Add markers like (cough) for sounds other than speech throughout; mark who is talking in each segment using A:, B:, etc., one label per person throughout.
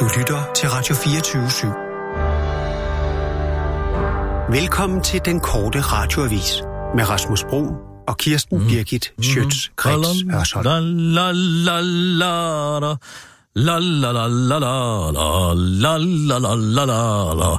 A: Du lytter til Radio 24 /7. Velkommen til den korte radioavis med Rasmus Bro og Kirsten Birgit Schøtz-Krets Hørsholm.
B: La la la la la. La la la la la la la la la la la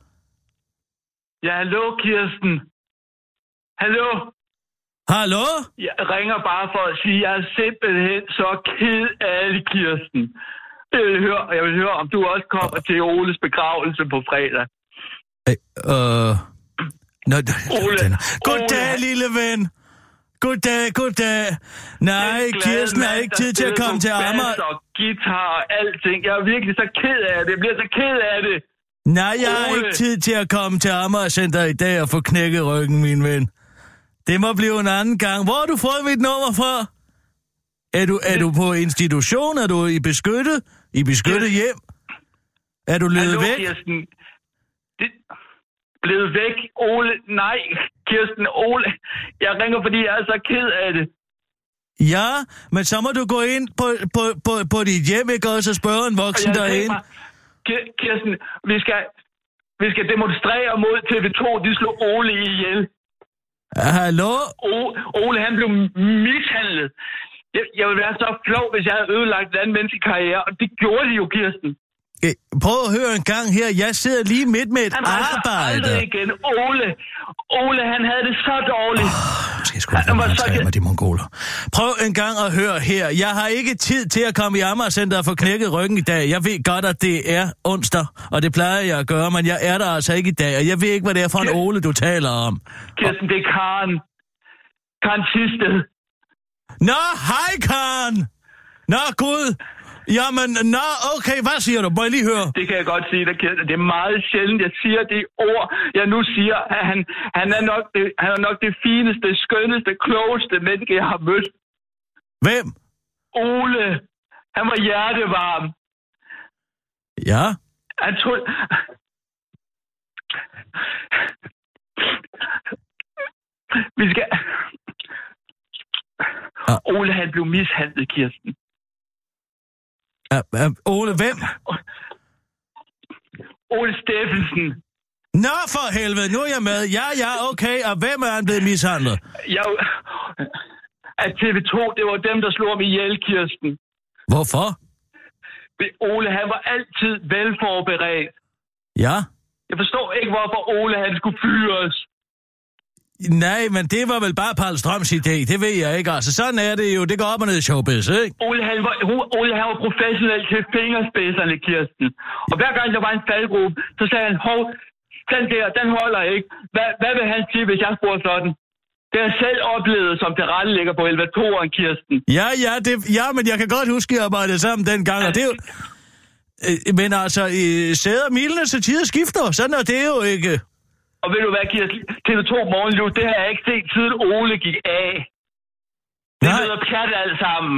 C: Ja, hallo, Kirsten. Hallo?
B: Hallo?
C: Jeg ringer bare for at sige, at jeg er simpelthen så ked af det, Kirsten. Jeg vil, høre, jeg vil høre, om du også kommer til Oles begravelse på fredag.
B: Øh, øh... Nå,
C: Ole,
B: den. Goddag,
C: Ole.
B: lille ven. Goddag, goddag. Nej, Kirsten har ikke tid til at komme til Amager.
C: og guitar og alting. Jeg er virkelig så ked af det. Jeg bliver så ked af det.
B: Nej, jeg har ikke tid til at komme til Amager Center i dag og få knækket ryggen, min ven. Det må blive en anden gang. Hvor har du fået mit nummer fra? Er du, er du på institution? Er du i beskyttet? I beskyttet hjem? Er du løbet
C: Hallo,
B: væk?
C: Kirsten. Det... Blevet væk, Ole. Nej, Kirsten, Ole. Jeg ringer, fordi jeg er så ked af det.
B: Ja, men så må du gå ind på, på, på, på dit hjem, ikke også, og spørge en voksen derinde.
C: mig, Kirsten, vi skal, vi skal demonstrere mod TV2. De slog Ole ihjel.
B: Hallo?
C: O- Ole, han blev mishandlet. Jeg, jeg ville være så flov, hvis jeg havde ødelagt et andet menneske karriere, og det gjorde de jo, Kirsten.
B: Øh, Prøv at høre en gang her. Jeg sidder lige midt med et
C: Han rejser
B: arbejde.
C: aldrig igen. Ole, Ole, han havde det så dårligt.
B: Jeg skal sgu
C: Han
B: lade
C: var
B: være
C: så-
B: med de mongoler. Prøv en gang at høre her. Jeg har ikke tid til at komme i Amager Center og få knækket ryggen i dag. Jeg ved godt, at det er onsdag, og det plejer jeg at gøre, men jeg er der altså ikke i dag, og jeg ved ikke, hvad det er for en. Ole, du taler om.
C: Kirsten, det er Karen. Karen Tisted.
B: Nå, hej Karen! Nå, Gud! Jamen, nå, okay, hvad siger du? Må jeg lige høre?
C: Det kan jeg godt sige dig, Kirsten. Det er meget sjældent, jeg siger de ord, jeg nu siger. At han, han, er nok det, han er nok det fineste, skønneste, klogeste menneske, jeg har mødt.
B: Hvem?
C: Ole, han var hjertevarm.
B: Ja?
C: Han tog... Vi skal...
B: Ja.
C: Ole, han blev mishandlet, Kirsten.
B: Ja, ja Ole, hvem?
C: Ole Steffensen.
B: Nå, for helvede, nu er jeg med. Ja, ja, okay, og hvem er han blevet mishandlet?
C: Jeg... At TV2, det var dem, der slog ham ihjel, Kirsten.
B: Hvorfor?
C: Ole, han var altid velforberedt.
B: Ja?
C: Jeg forstår ikke, hvorfor Ole, han skulle fyres.
B: Nej, men det var vel bare Paul Strøms idé, det ved jeg ikke. Altså, sådan er det jo. Det går op og ned i showbiz, ikke?
C: Ole, han var, Ole, han var professionel til fingerspidserne, Kirsten. Og hver gang der var en faldgruppe, så sagde han, hov, den der, den holder ikke. Hvad, hvad vil han sige, hvis jeg spurgte sådan? Det har jeg selv oplevet, som det rette ligger på elevatoren, Kirsten.
B: Ja, ja, det, ja, men jeg kan godt huske, at jeg arbejdede sammen dengang, og det er jo... Øh, Men altså, sæder milene til tider skifter. Sådan er det jo ikke.
C: Og ved du hvad, Kirsten? TV2 Morgenliv, det har jeg ikke set siden Ole gik af. Det er noget pjat alt sammen.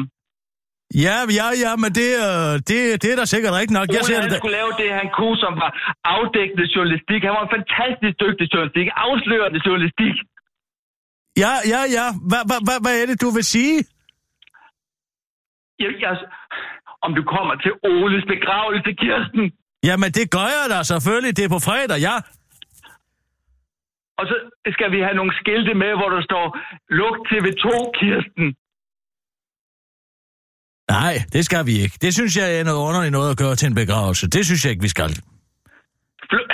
B: Ja, ja, ja, men det, øh, det, det er da sikkert rigtigt nok. Jeg
C: Ole,
B: ser
C: han
B: det.
C: skulle lave det, han kunne, som var afdækkende journalistik. Han var en fantastisk dygtig journalistik. Afslørende journalistik.
B: Ja, ja, ja. Hvad hva, hva, hvad er det, du vil sige?
C: Jeg, jeg, om du kommer til Oles begravelse, Kirsten.
B: Jamen, det gør jeg da selvfølgelig. Det er på fredag, ja.
C: Og så skal vi have nogle skilte med, hvor der står, luk TV2, Kirsten.
B: Nej, det skal vi ikke. Det synes jeg er noget underligt noget at gøre til en begravelse. Det synes jeg ikke, vi skal.
C: Fl-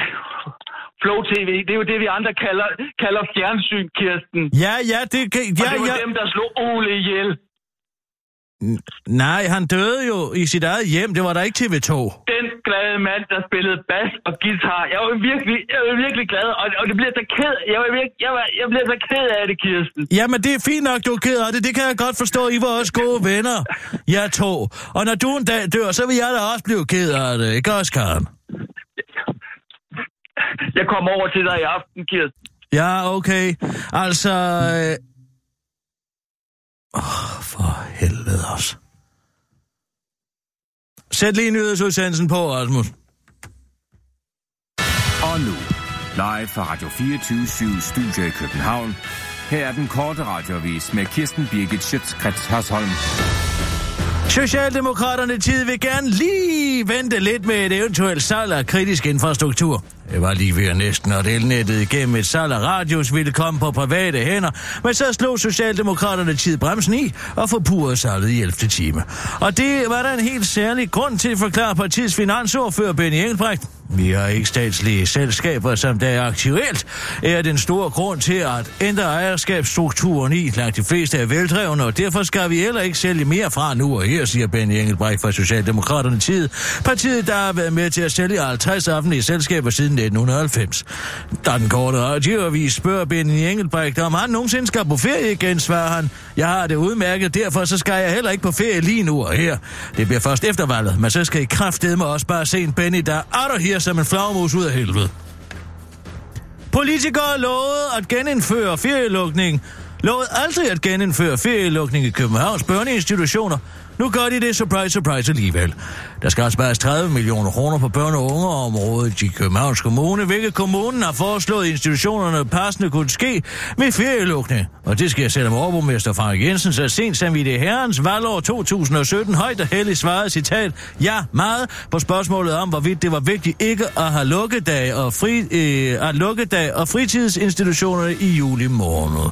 C: Flow TV, det er jo det, vi andre kalder, kalder fjernsyn, Kirsten.
B: Ja, ja, det kan...
C: Og
B: Ja,
C: det var
B: ja.
C: dem, der slog Ole ihjel.
B: Nej, han døde jo i sit eget hjem. Det var der ikke TV2.
C: Den glade mand, der spillede bas og guitar. Jeg var virkelig, jeg var virkelig glad, og, og det bliver så ked. Jeg, var virkelig, jeg, var, jeg bliver så ked af det, Kirsten.
B: Jamen, det er fint nok, du er ked af det. Det kan jeg godt forstå. I var også gode venner. Jeg to. Og når du en dag dør, så vil jeg da også blive ked af det. Ikke også, Karen?
C: jeg kommer over til dig i aften, Kirsten.
B: Ja, okay. Altså... Øh... Oh, for med os. Sæt lige nyhedsudsendelsen på, Rasmus.
D: Og nu, live fra Radio 24 Studio i København. Her er den korte radiovis med Kirsten Birgit Schøtzgrads Hasholm.
B: Socialdemokraterne tid vil gerne lige vente lidt med et eventuelt salg af kritisk infrastruktur. Det var lige ved at næsten, at elnettet igennem et salg af radios ville komme på private hænder, men så slog Socialdemokraterne tid bremsen i og forpurede salget i 11. time. Og det var der en helt særlig grund til at forklare partiets finansordfører Benny Engelbrecht. Vi har ikke statslige selskaber, som der er aktuelt, er den store grund til at ændre ejerskabsstrukturen i. Langt de fleste er veldrevne, og derfor skal vi heller ikke sælge mere fra nu og her, siger Benny Engelbrecht fra Socialdemokraterne tid. Partiet, der har været med til at sælge 50 offentlige selskaber siden 1990. Da den korte radioavis spørger Benny Engelbrecht, om han nogensinde skal på ferie igen, svarer han. Jeg har det udmærket, derfor så skal jeg heller ikke på ferie lige nu og her. Det bliver først eftervalget, men så skal I kraftedme også bare se en Benny, der er der her som en flagmus ud af helvede. Politikere lovede at genindføre ferielukning. Lovede aldrig at genindføre ferielukning i Københavns børneinstitutioner. Nu gør de det, surprise, surprise alligevel. Der skal spares 30 millioner kroner på børne- og ungeområdet i Københavns Kommune, hvilket kommunen har foreslået institutionerne passende kunne ske med ferielukning. Og det sker selvom overborgmester Frank Jensen så sent som i det herrens valgår 2017 højt og heldigt svarede citat ja meget på spørgsmålet om, hvorvidt det var vigtigt ikke at have lukkedag og, fri, øh, at lukkedag og fritidsinstitutioner i juli måned.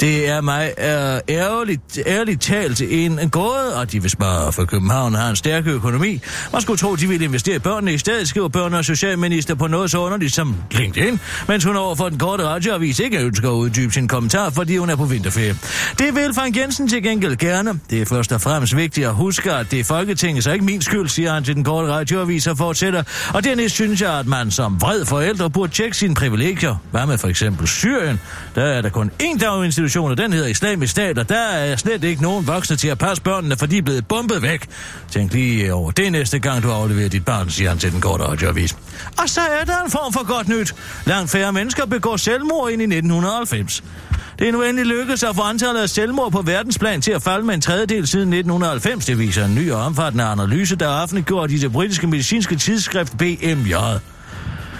B: Det er mig øh, ærligt, ærligt talt en, en gåde, og de vil bare for København har en stærk økonomi. Man skulle tro, de ville investere i børnene i stedet, skriver børne- og socialminister på noget så underligt som LinkedIn, mens hun overfor den korte radioavis ikke ønsker at uddybe sin kommentar, fordi hun er på vinterferie. Det vil Frank Jensen til gengæld gerne. Det er først og fremmest vigtigt at huske, at det er Folketinget, så ikke min skyld, siger han til den korte radioavis og fortsætter. Og dernæst synes jeg, at man som vred forældre burde tjekke sine privilegier. Hvad med for eksempel Syrien? Der er der kun én daginstitution, og den hedder Islamisk Stat, og der er slet ikke nogen voksne til at passe børnene, for de er blevet bombet væk. Tænk lige over det næste gang, du afleverer dit barn, siger han til den korte radioavis. Og så er der en form for godt nyt. Langt færre mennesker begår selvmord end i 1990. Det er nu endelig lykkedes at få antallet af selvmord på verdensplan til at falde med en tredjedel siden 1990. Det viser en ny og omfattende analyse, der er offentliggjort i det britiske medicinske tidsskrift BMJ.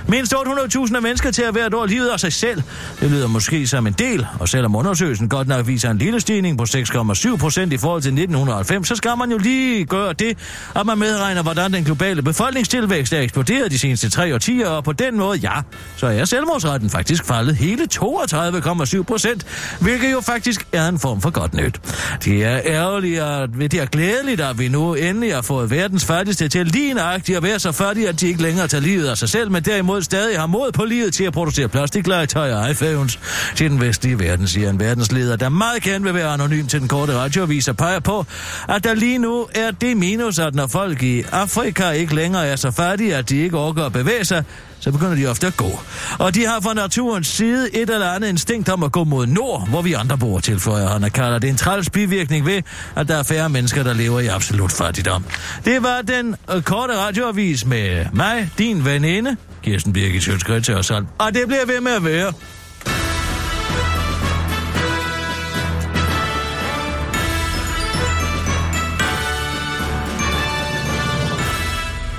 B: Mindst 800.000 mennesker til at hvert år livet af sig selv. Det lyder måske som en del, og selvom undersøgelsen godt nok viser en lille stigning på 6,7 procent i forhold til 1990, så skal man jo lige gøre det, at man medregner, hvordan den globale befolkningstilvækst er eksploderet de seneste tre årtier, og på den måde, ja, så er selvmordsretten faktisk faldet hele 32,7 procent, hvilket jo faktisk er en form for godt nyt. Det er ærgerligt, at det er glædeligt, at vi nu endelig har fået verdens fattigste til lige nøjagtigt at være så fattige, at de ikke længere tager livet af sig selv, men derimod stadig har mod på livet til at producere plastiklegetøj og iPhones til den vestlige verden, siger en verdensleder, der meget gerne vil være anonym til den korte radioavis og peger på, at der lige nu er det minus, at når folk i Afrika ikke længere er så fattige, at de ikke overgår at bevæge sig, så begynder de ofte at gå. Og de har fra naturens side et eller andet instinkt om at gå mod nord, hvor vi andre bor, tilføjer han og kalder det en træls bivirkning ved, at der er færre mennesker, der lever i absolut fattigdom. Det var den øh, korte radioavis med mig, din veninde, Kirsten Birgit Sjøtskrets og sådan. Og det bliver ved med at være.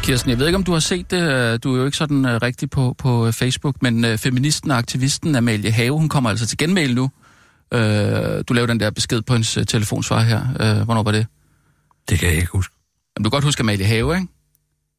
E: Kirsten, jeg ved ikke, om du har set det. Du er jo ikke sådan uh, rigtig på, på Facebook, men feministen og aktivisten Amalie Have, hun kommer altså til genmail nu. Du lavede den der besked på hendes telefonsvar her. Hvornår var det?
B: Det kan jeg ikke huske.
E: Jamen, du kan godt huske Amalie Have, ikke?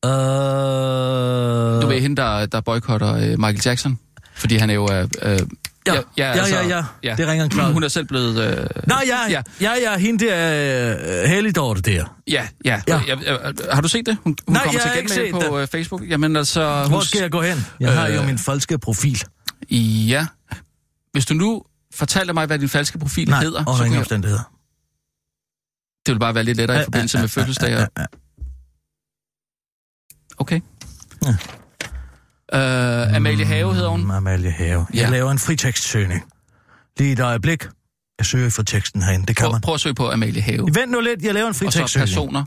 B: Uh...
E: Du ved hende, der, der boykotter Michael Jackson, fordi han er jo... Uh,
B: Ja, ja, ja, altså, ja, ja, ja. Det ringer en klokke.
E: Hun er selv blevet... Øh...
B: Nej, ja, ja, ja, ja, hende der uh, helligdorte der.
E: Ja, ja. ja. ja, ja har du set det? Hun, hun
B: Nej,
E: kommer
B: jeg
E: til genmæld på
B: det.
E: Facebook. Jamen altså...
B: Hvor skal jeg gå hen? Jeg øh... har jo min falske profil.
E: Ja. Hvis du nu fortæller mig, hvad din falske profil
B: Nej,
E: hedder...
B: så ingen omstændigheder.
E: Det vil bare være lidt lettere i forbindelse med fødselsdag. Okay. Ja. Uh, Amalie Have hedder hun.
B: Mm, Amalie Have. Jeg
E: Ja.
B: laver en fritekstsøgning. Lige et øjeblik. Jeg søger for teksten herinde. Det kan
E: Prøv,
B: man.
E: prøv at søge på Amalie Have.
B: Vent nu lidt. Jeg laver en
E: Og så
B: fritekstsøgning.
E: personer.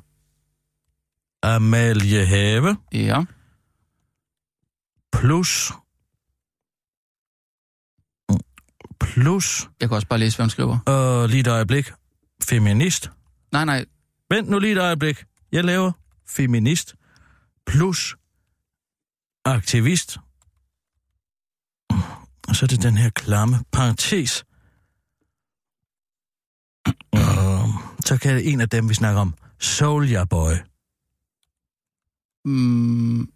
B: Amalie Have
E: Ja.
B: plus plus,
E: Jeg kan også bare læse, hvad hun skriver.
B: øh, lige et øjeblik, feminist.
E: Nej, nej.
B: Vent nu lige et øjeblik. Jeg laver feminist plus aktivist. Og så er det den her klamme parentes. Og så kan det en af dem, vi snakker om, Soldier Boy.
E: Mm,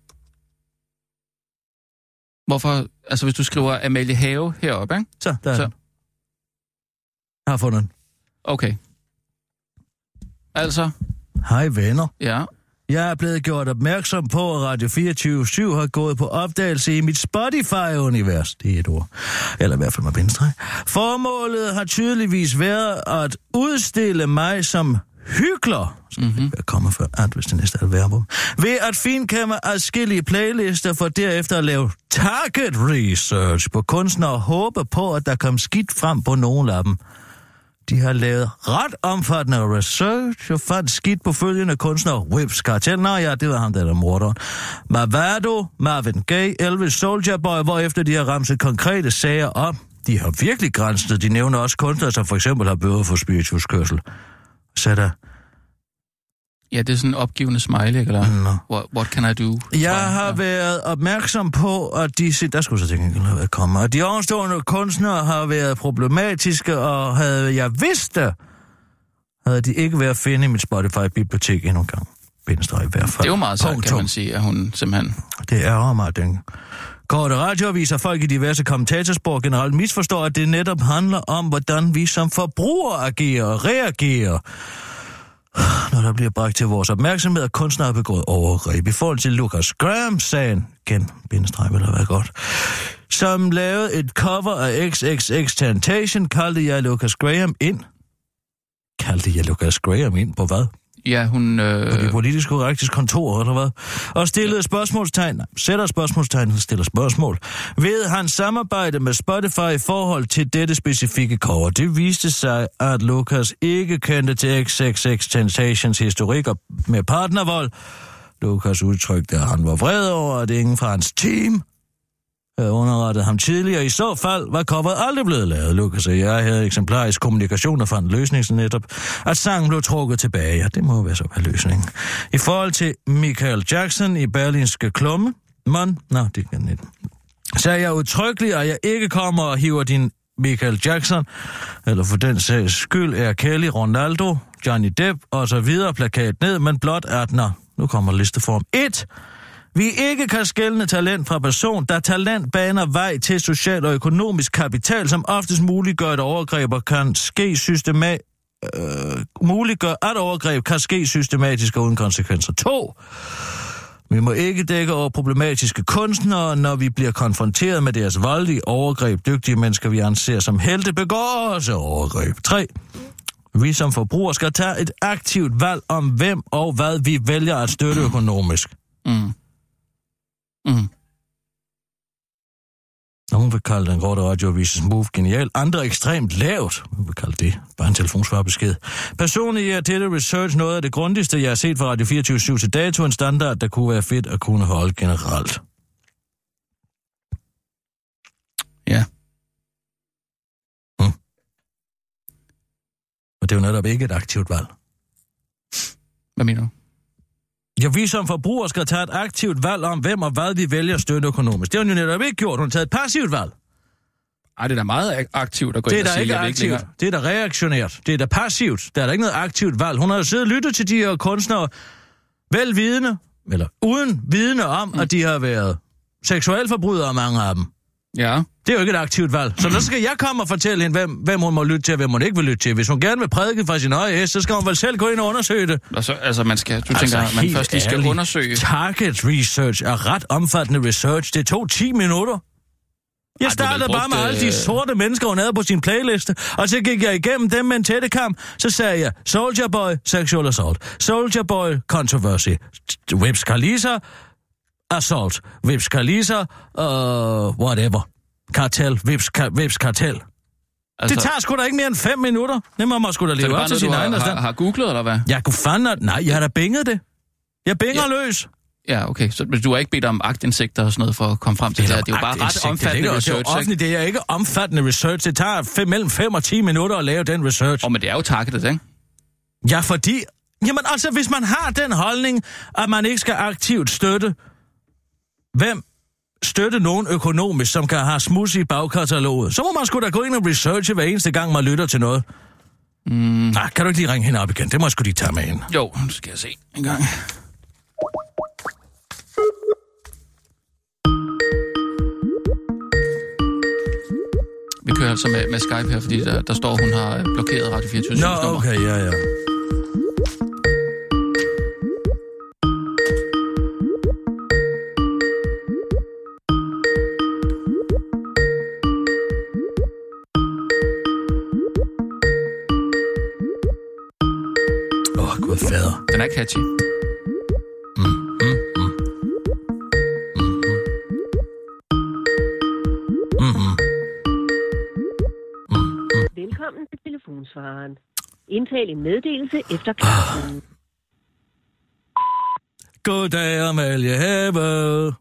E: hvorfor... Altså, hvis du skriver Amalie Have heroppe, ikke?
B: Så, der er
E: Så.
B: den. Jeg har fundet den.
E: Okay. Altså,
B: Hej venner.
E: ja.
B: Jeg er blevet gjort opmærksom på, at Radio 24 har gået på opdagelse i mit Spotify-univers. Det er et ord. Eller i hvert fald med bindestreg. Formålet har tydeligvis været at udstille mig som hykler. Skal mm-hmm. være komme før at, hvis det næste er verbum. Ved at finkæmme adskillige playlister for derefter at lave target research på kunstnere og håbe på, at der kom skidt frem på nogle af dem. De har lavet ret omfattende research og fandt skidt på følgende kunstnere. Whips Cartel, nå ja, det var ham, der er morderen. Mavado, Marvin Gaye, Elvis Soldier Boy, hvorefter de har ramset konkrete sager op. De har virkelig grænstet. De nævner også kunstnere, som for eksempel har bøder for spirituskørsel. Så der,
E: Ja, det er sådan en opgivende smiley, ikke? eller?
B: Nå.
E: What, what can I do?
B: Jeg har
E: Ja.
B: været opmærksom på, at de... Der skulle så tænke, have været kommet. At de ovenstående kunstnere har været problematiske, og havde jeg vidst det, havde de ikke været at finde i mit Spotify-bibliotek endnu en gang. Bindestreg i hvert fald.
E: Det er jo meget sejt, kan man sige, at hun simpelthen...
B: Det er mig, den. Korte radioaviser folk i diverse kommentatorspor generelt misforstår, at det netop handler om, hvordan vi som forbrugere agerer og reagerer. Når der bliver bragt til vores opmærksomhed, at kunstner har begået overgreb i forhold til Lucas Graham-sagen, igen, bindestreg vil have været godt, som lavede et cover af XXX Temptation, kaldte jeg Lucas Graham ind. Kaldte jeg Lucas Graham ind på hvad?
E: Ja, hun...
B: på det
E: Øh,
B: politisk korrektes kontor, eller hvad? Og stillede spørgsmålstegn, nej, sætter spørgsmålstegn, stiller spørgsmål, ved hans samarbejde med Spotify i forhold til dette specifikke cover. Det viste sig, at Lucas ikke kendte til XXX Tentations historik med partnervold. Lucas udtrykte, at han var vred over, at ingen fra hans team havde underrettet ham tidligere. I så fald var coveret aldrig blevet lavet. Lukas og jeg havde eksemplarisk kommunikation og fandt løsning så netop, at sangen blev trukket tilbage. Ja, det må være så være løsningen. I forhold til Michael Jackson i berlinske klumme, man, nå, det kan ikke. Sagde jeg udtrykkeligt, at jeg ikke kommer og hiver din Michael Jackson, eller for den sags skyld er Kelly, Ronaldo, Johnny Depp og så videre plakat ned, men blot at, nå, nu kommer listeform 1. Vi ikke kan skælne talent fra person, da talent baner vej til social og økonomisk kapital, som oftest muliggør, at overgreb kan ske systemat øh, muliggør, at overgreb kan ske systematisk og uden konsekvenser. 2. Vi må ikke dække over problematiske kunstnere, når vi bliver konfronteret med deres voldelige overgreb. Dygtige mennesker, vi anser som helte, begår også overgreb. 3. Vi som forbrugere skal tage et aktivt valg om, hvem og hvad vi vælger at støtte økonomisk.
E: mm. Mm.
B: Nogen vil kalde den korte radioavises move genial, andre ekstremt lavt. Vi vil kalde det bare en telefonsvarbesked. Personligt er dette research noget af det grundigste, jeg har set fra Radio 24 til dato, en standard, der kunne være fedt at kunne holde generelt.
E: Ja.
B: Og det er jo netop ikke et aktivt valg.
E: Hvad mener du?
B: Ja, vi som forbrugere skal tage et aktivt valg om, hvem og hvad vi vælger at støtte økonomisk. Det har hun jo netop ikke gjort. Hun har taget et passivt valg.
E: Ej, det er da meget ak- aktivt at gå
B: Det er
E: ind og sige,
B: ikke
E: jeg
B: aktivt.
E: længere.
B: Det er da reaktionært. Det er da passivt. Der er da ikke noget aktivt valg. Hun har jo siddet og lyttet til de her kunstnere, velvidende, eller uden vidne om, mm. at de har været seksualforbrydere, mange af dem.
E: Ja.
B: Det er jo ikke et aktivt valg. Så der skal jeg komme og fortælle hende, hvem, hvem hun må lytte til, og hvem hun ikke vil lytte til. Hvis hun gerne vil prædike fra sin øje hest, så skal hun vel selv gå ind og undersøge det.
E: Så, altså, man skal, du altså, tænker, at man først lige skal
B: ærligt.
E: undersøge...
B: Target research er ret omfattende research. Det tog 10 minutter. Jeg startede bare med alle de
E: øh,
B: sorte mennesker, hun havde på sin playliste, og så gik jeg igennem dem med en tættekam. Så sagde jeg, Soldier Boy, Sexual Assault. Soldier Boy, Controversy. Whips Kalisa, Assault. Whips Kalisa, uh, whatever. Kartel, Whips, ka- Whips Kartel.
E: Altså,
B: Det tager sgu da ikke mere end fem minutter. Det må man sgu da
E: det
B: leve op til sin
E: du
B: egen
E: har, har, har googlet, eller hvad?
B: Jeg kunne fandme... Nej, jeg har da binget det. Jeg binger ja. løs.
E: Ja, okay. Så du har ikke bedt om agtindsigter og sådan noget for at komme frem til det her. Det er jo bare ret omfattende
B: det,
E: research,
B: det er offentligt, det er ikke omfattende research. Det tager fem, mellem 5 og 10 minutter at lave den research.
E: Åh, men det er jo targeted, ikke?
B: Ja, fordi... Jamen altså, hvis man har den holdning, at man ikke skal aktivt støtte... Hvem støtte nogen økonomisk, som kan have smus i bagkataloget, så må man sgu da gå ind og researche hver eneste gang, man lytter til noget. Mm. Nej, kan du ikke lige ringe hende op igen? Det må jeg sgu lige tage med hende.
E: Jo, nu skal jeg se en gang. Vi kører altså med, med Skype her, fordi der, der står, hun har blokeret Radio 24
B: Nå, okay, ja, ja. Fader.
E: Den er catchy.
B: Mm-hmm.
F: Velkommen til telefonsvareren. Indtal en meddelelse efter klartonen.
B: Goddag, Amalie Have.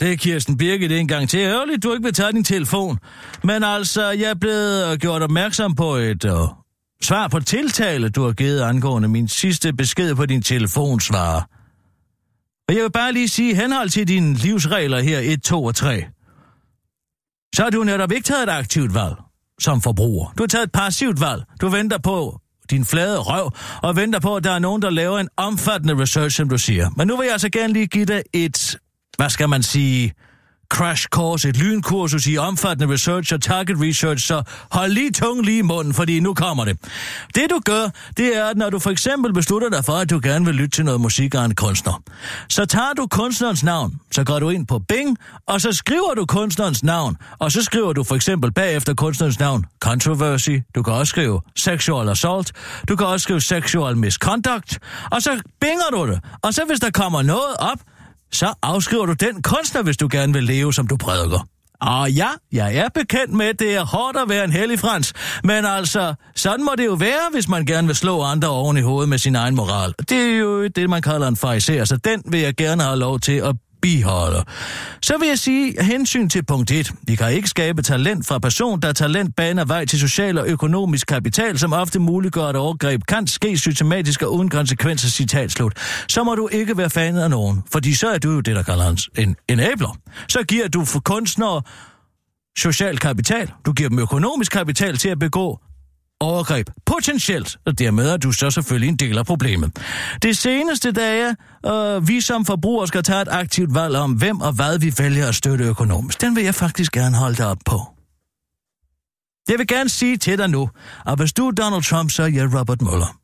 B: Det er Kirsten Birgit en gang til. Ærgerligt, du ikke vil tage din telefon. Men altså, jeg er blevet øh, gjort opmærksom på et uh, svar på tiltale, du har givet angående min sidste besked på din telefonsvarer. Og jeg vil bare lige sige, henhold til dine livsregler her 1, 2 og 3. Så har du netop ikke taget et aktivt valg som forbruger. Du har taget et passivt valg. Du venter på din flade røv, og venter på, at der er nogen, der laver en omfattende research, som du siger. Men nu vil jeg altså gerne lige give dig et, hvad skal man sige, crash course, et lynkursus i omfattende research og target research, så hold lige tung lige i munden, fordi nu kommer det. Det du gør, det er, at når du for eksempel beslutter dig for, at du gerne vil lytte til noget musik af en kunstner, så tager du kunstnerens navn, så går du ind på Bing, og så skriver du kunstnerens navn, og så skriver du for eksempel bagefter kunstnerens navn, controversy, du kan også skrive sexual assault, du kan også skrive sexual misconduct, og så binger du det, og så hvis der kommer noget op, så afskriver du den kunstner, hvis du gerne vil leve, som du prædiker. Og ja, jeg er bekendt med, at det er hårdt at være en hellig frans. Men altså, sådan må det jo være, hvis man gerne vil slå andre oven i hovedet med sin egen moral. Det er jo det, man kalder en fariser, så den vil jeg gerne have lov til at biholder. Så vil jeg sige, hensyn til punkt 1. Vi kan ikke skabe talent fra person, der talent baner vej til social og økonomisk kapital, som ofte muliggør, at overgreb kan ske systematisk og uden konsekvenser, citat slut. Så må du ikke være fan af nogen, fordi så er du jo det, der kalder en enabler. Så giver du for kunstnere social kapital, du giver dem økonomisk kapital til at begå overgreb potentielt, og dermed er du så selvfølgelig en del af problemet. Det seneste dage, øh, vi som forbrugere skal tage et aktivt valg om, hvem og hvad vi vælger at støtte økonomisk. Den vil jeg faktisk gerne holde dig op på. Jeg vil gerne sige til dig nu, at hvis du er Donald Trump, så er jeg Robert Mueller.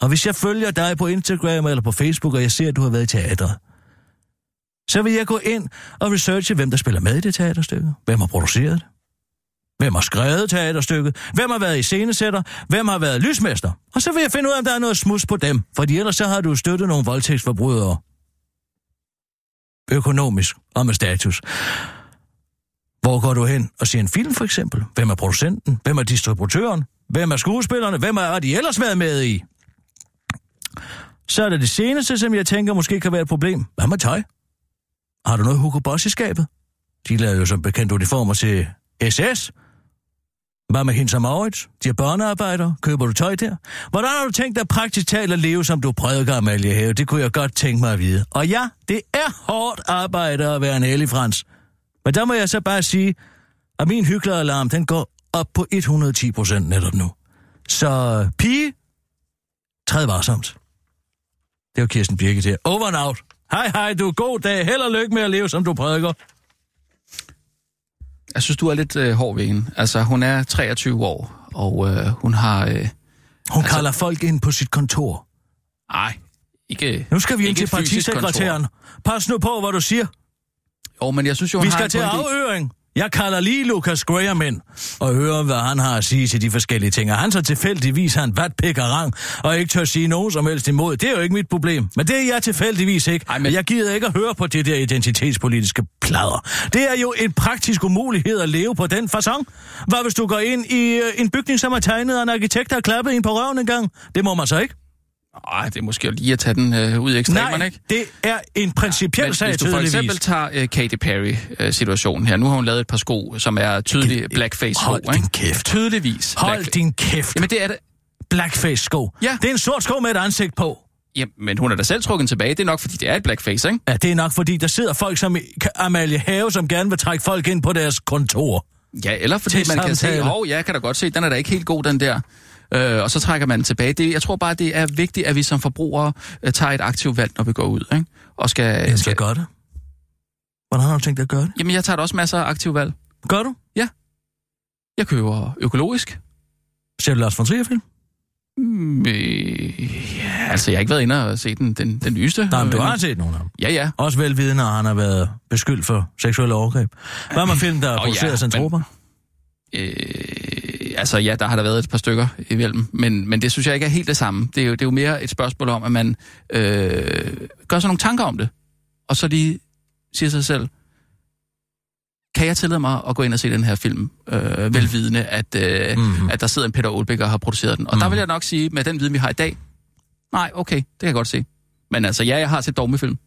B: Og hvis jeg følger dig på Instagram eller på Facebook, og jeg ser, at du har været i teateret, så vil jeg gå ind og researche, hvem der spiller med i det teaterstykke, hvem har produceret det, Hvem har skrevet teaterstykket? Hvem har været i scenesætter? Hvem har været lysmester? Og så vil jeg finde ud af, om der er noget smus på dem, for ellers så har du støttet nogle voldtægtsforbrydere. Økonomisk og med status. Hvor går du hen og ser en film for eksempel? Hvem er producenten? Hvem er distributøren? Hvem er skuespillerne? Hvem er de ellers været med i? Så er det det seneste, som jeg tænker måske kan være et problem. Hvad med tøj? Har du noget Hugo Boss i skabet? De lavede jo som bekendt uniformer til SS. Hvad med hende som Maurits? De er børnearbejder. Køber du tøj der? Hvordan har du tænkt dig praktisk talt at leve, som du prædiker, Amalie Have? Det kunne jeg godt tænke mig at vide. Og ja, det er hårdt arbejde at være en hellig frans. Men der må jeg så bare sige, at min hykleralarm, den går op på 110 procent netop nu. Så pige, træd varsomt. Det var Kirsten Birgit her. Over and out. Hej hej, du. God dag. Held og lykke med at leve, som du prædiker.
E: Jeg synes, du er lidt øh, hård ved hende. Altså, hun er 23 år, og øh, hun har... Øh,
B: Hun altså... kalder folk ind på sit kontor.
E: ej, ikke...
B: Nu skal vi ind til partisekretæren. Pas nu på, hvad du siger.
E: kontor. Jo, men jeg synes jo,
B: Vi
E: hun har
B: skal til afhøring. Jeg kalder lige Lucas Graham ind og hører, hvad han har at sige til de forskellige ting. Og han så tilfældigvis har en vatpikkerang og ikke tør sige nogen som helst imod. Det er jo ikke mit problem. Men det er jeg tilfældigvis ikke.
E: Ej, men...
B: Jeg gider ikke at høre på det der identitetspolitiske plader. Det er jo en praktisk umulighed at leve på den façon. Hvad hvis du går ind i øh, en bygning, som er tegnet af en arkitekt, der har klappet en på røven en gang? Det må man så ikke.
E: Ej, det er måske lige at tage den øh, ud i ekstremerne,
B: Nej,
E: ikke?
B: det er en principiel
E: Men
B: sag,
E: hvis du for eksempel tager øh, Katy Perry-situationen her. Nu har hun lavet et par sko, som er tydelige blackface-sko.
B: Hold din kæft.
E: Tydeligvis.
B: Hold
E: blackfa-
B: din kæft.
E: Jamen, det er det.
B: Blackface-sko.
E: Ja.
B: Det er en sort sko med et ansigt på.
E: Jamen, men hun er da selv trukket tilbage. Det er nok, fordi det er et blackface, ikke?
B: Ja, det er nok, fordi der sidder folk som Amalie Have, som gerne vil trække folk ind på deres kontor.
E: Ja, eller fordi
B: Til
E: man kan se,
B: samtale.
E: hov, jeg kan da godt se, den er da ikke helt god, den der. Øh, og så trækker man den tilbage. Det, jeg tror bare, det er vigtigt, at vi som forbrugere øh, tager et aktivt valg, når vi går ud, ikke? Og skal...
B: Jeg skal
E: skal
B: gøre det. Hvordan har du tænkt dig at gøre det?
E: jamen, jeg tager da også masser af aktivt valg.
B: Gør du?
E: Jeg køber økologisk.
B: Ser du Lars von Trier-film?
E: Mm, øh, ja, altså, jeg har ikke været inde og se den, den, den nyeste.
B: Nej, men du
E: Øh,
B: har set nogle af dem.
E: Ja, ja.
B: Også velvidende, at han har været beskyldt for seksuelle overgreb. Hvad med film, der er produceret
E: ja,
B: af?
E: Øh, altså, ja, der har der været et par stykker imellem, men, men det synes jeg ikke er helt det samme. Det er jo, det er jo mere et spørgsmål om, at man øh, gør sig nogle tanker om det, og så lige siger sig selv, kan jeg tillade mig at gå ind og se den her film, øh, velvidende, at, øh,
B: Mhm.
E: mm-hmm. at der sidder en Peter Olbæk og har produceret den. Og mm. der vil jeg nok sige, med den viden, vi har i dag, nej, okay, det kan jeg godt se. Men altså, ja, jeg har set dogmefilm.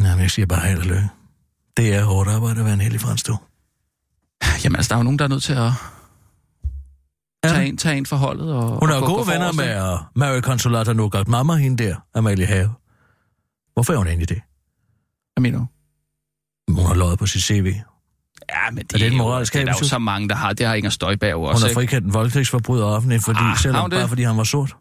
B: Nej, men jeg siger bare held og lykke. Det er hårdt arbejde at være en heldig fransk.
E: Jamen altså, der er jo nogen, der er nødt til at
B: Ja.
E: tage en, tage en for holdet. Og,
B: Hun er jo gode venner med uh, Mary Consolata Nougat Mamma, hende der, Amalie Have. Hvorfor er hun egentlig det?
E: Hvad mener du?
B: Hun har løjet på sit CV.
E: Ja, men det,
B: det
E: er,
B: en
E: jo,
B: moralsk
E: det er der jo så mange, der har. Det har Inger Støjberg jo
B: Hun
E: også.
B: har frikendt en voldtægtsforbryder offentligt, fordi,
E: Ah,
B: selvom,
E: det?
B: bare fordi han var sort.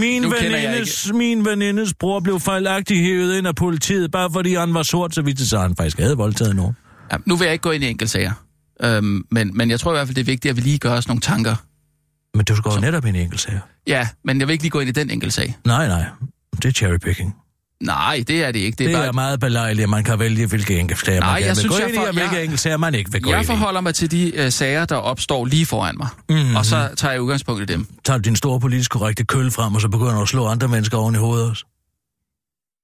B: Min
E: Nu
B: venindes, min venindes bror blev fejlagtigt hævet ind af politiet, bare fordi han var sort, så vidt det så han faktisk havde voldtaget nogen.
E: Ja, nu vil jeg ikke gå ind i enkeltsager. Øhm, men, men jeg tror i hvert fald, det er vigtigt, at vi lige gør os nogle tanker.
B: Men du skal jo netop ind i enkelt sager.
E: Ja, men jeg vil ikke lige gå ind i den enkeltsag.
B: Nej, nej. Det er cherrypicking.
E: Nej, det er det ikke. Det
B: Det
E: er,
B: er,
E: bare,
B: det er meget belejligt, at man kan vælge, hvilke enkeltsager man gerne
E: jeg
B: vil gå
E: jeg
B: ind i, og hvilke
E: jeg-
B: enkeltsager man ikke vil gå
E: jeg
B: ind i.
E: forholder mig til de øh, sager, der opstår lige foran mig.
B: Mhm.
E: Og så tager jeg udgangspunkt i dem.
B: tager du din store politisk korrekte køl frem, og så begynder du at slå andre mennesker oven i hovedet også.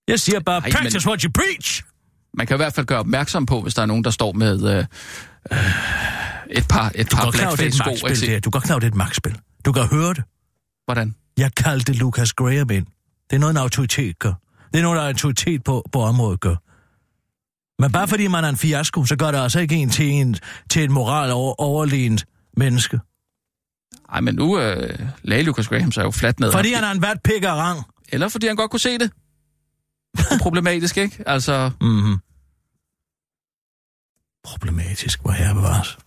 B: Jeg siger bare,
E: Ej,
B: practice
E: men-
B: what you preach!
E: Man kan i hvert fald gøre opmærksom på, hvis der er nogen, der står med øh, øh, et par, et
B: Du
E: par blackface-sko.
B: Du går klar, over, det er et magtspil. Du kan høre det.
E: Hvordan?
B: Jeg kaldte Lucas Graham ind. Det er noget, en autoritet gør. Det er noget, der er autoritet på, på området gør. Men bare fordi man er en fiasko, så gør det altså ikke en til, en, til et moral over, overlegent menneske.
E: Ej, men nu øh, lagde Lucas Graham sig jo fladt ned.
B: Fordi han er en vat pik af rang.
E: Eller fordi han godt kunne se det. Problematisk, ikke? Altså,
B: Mm-hmm. Problematisk, hvor herre bevares.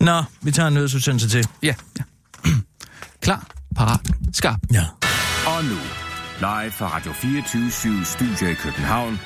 B: Nå, vi tager en nødsudsendelse til.
E: ja. ja. (clears throat) Klar, parat, skarp.
B: Ja.
D: Og nu, live fra Radio 24 Studio i København.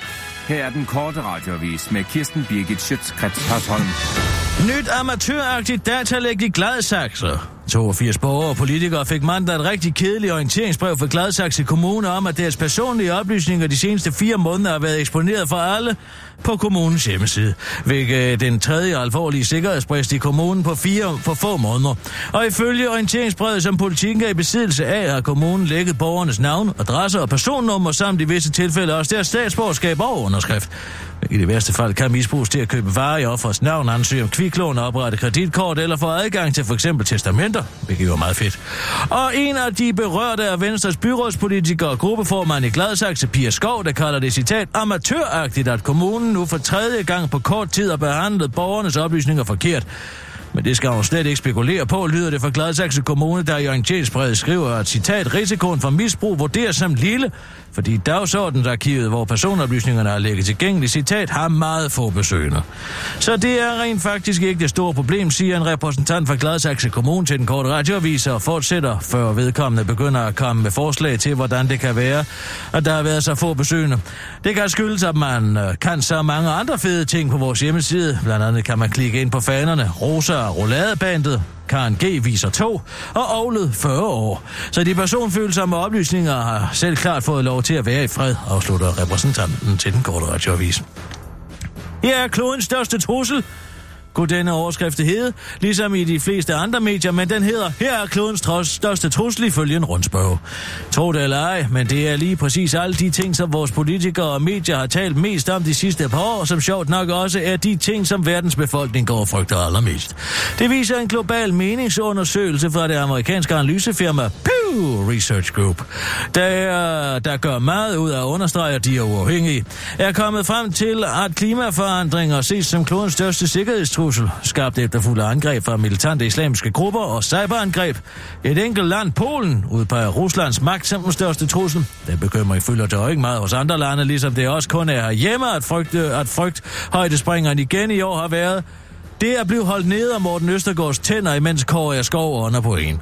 D: Her er den korte radiovis med Kirsten Birgit Schøtzgrads Hasholm.
B: Nyt amatøragtigt datalæg i Gladsaxe. 82 borgere og politikere fik mandag et rigtig kedeligt orienteringsbrev fra Gladsaxe Kommune om, at deres personlige oplysninger de seneste fire måneder har været eksponeret for alle på kommunens hjemmeside, hvilket øh, er den tredje alvorlige sikkerhedsbrist i kommunen på fire for få måneder. Og ifølge orienteringsbrevet, som politikken er i besiddelse af, har kommunen lækket borgernes navn, adresser og personnummer samt i visse tilfælde også deres statsborgerskab og underskrift. I det værste fald kan misbruges til at købe varer i offers navn, ansøge om kviklån, oprette kreditkort eller få adgang til f.eks. testamenter, hvilket jo er meget fedt. Og en af de berørte er Venstres byrådspolitiker og gruppeformand i Gladsaxe, Pia Skov, der kalder det citat amatøragtigt, at kommunen nu for tredje gang på kort tid har behandlet borgernes oplysninger forkert. Men det skal hun slet ikke spekulere på, lyder det fra Gladsaxe Kommune, der i orienteringsbrevet skriver, at citat, risikoen for misbrug vurderes som lille, fordi dagsordensarkivet, hvor personoplysningerne er lægget tilgængeligt, citat, har meget få besøgende. Så det er rent faktisk ikke det store problem, siger en repræsentant fra Gladsaxe Kommune til den korte radioavis og fortsætter, før vedkommende begynder at komme med forslag til, hvordan det kan være, at der har været så få besøgende. Det kan skyldes, at man øh, kan så mange andre fede ting på vores hjemmeside. Blandt andet kan man klikke ind på fanerne, Rosa og Rouladebandet, Karen G. viser to, og Ovlet 40 år. Så de personfølsomme oplysninger har selv klart fået lov til at være i fred, afslutter repræsentanten til den korte radioavis. Her er klodens største trussel kunne denne overskrift hedde, ligesom i de fleste andre medier, men den hedder, her er klodens trods største trussel ifølge en rundspørg. Tro det eller ej, men det er lige præcis alle de ting, som vores politikere og medier har talt mest om de sidste par år, som sjovt nok også er de ting, som verdens befolkning går og frygter allermest. Det viser en global meningsundersøgelse fra det amerikanske analysefirma Pew Research Group, der, der gør meget ud af at understrege, at de er uafhængige, er kommet frem til, at klimaforandringer ses som klodens største sikkerhedstrussel, skabt efter fulde angreb fra militante islamiske grupper og cyberangreb. Et enkelt land, Polen, udpeger Ruslands magt som den største trussel. Den bekymring fylder dog ikke meget hos andre lande, ligesom det også kun er hjemme, at frygt, at frygt højdespringeren igen i år har været. Det er blevet holdt ned af Morten Østergaards tænder, imens Kåre er skov under på en.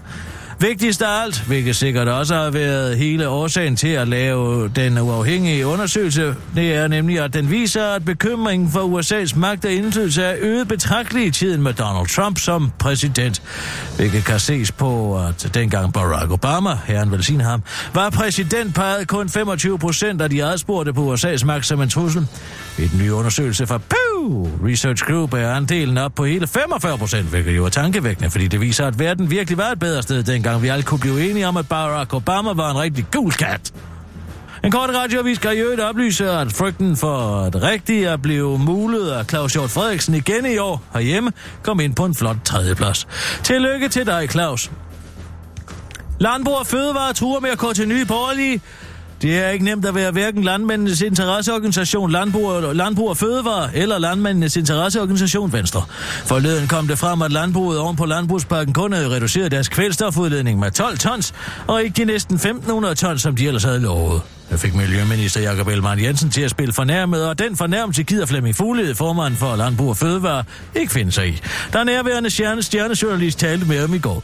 B: Vigtigst af alt, hvilket sikkert også har været hele årsagen til at lave den uafhængige undersøgelse, det er nemlig, at den viser, at bekymringen for USA's magt og indflydelse er øget betragteligt i tiden med Donald Trump som præsident. Hvilket kan ses på, at dengang Barack Obama, herren velsigne ham, var præsident, pegede kun 25 procent af de adspurgte på USA's magt som en trussel. I den nye undersøgelse fra Pew Research Group er andelen op på hele 45 procent, hvilket jo er tankevækkende, fordi det viser, at verden virkelig var et bedre sted dengang vi alle kunne blive enige om, at Barack Obama var en rigtig gul kat. En kort radioavis kan i øvrigt oplyse, at frygten for at rigtigt at blive mulet af Claus Hjort Frederiksen igen i år herhjemme kom ind på en flot tredjeplads. Tillykke til dig, Claus. Landbrug og Fødevare truer med at gå til nye borgerlige. Det er ikke nemt at være hverken landmændenes interesseorganisation Landbrug og, Landbrug og Fødevare eller landmændenes interesseorganisation Venstre. Forleden kom det frem, at landbruget oven på landbrugsparken kun havde reduceret deres kvælstofudledning med 12 tons, og ikke de næsten 1500 tons, som de ellers havde lovet. Jeg fik Miljøminister Jakob Ellemann Jensen til at spille fornærmet, og den fornærmelse gider Flemming Fuglede, formand for Landbrug og Fødevare, ikke finde sig i. Der er nærværende stjerne, stjernejournalist talte med ham i går.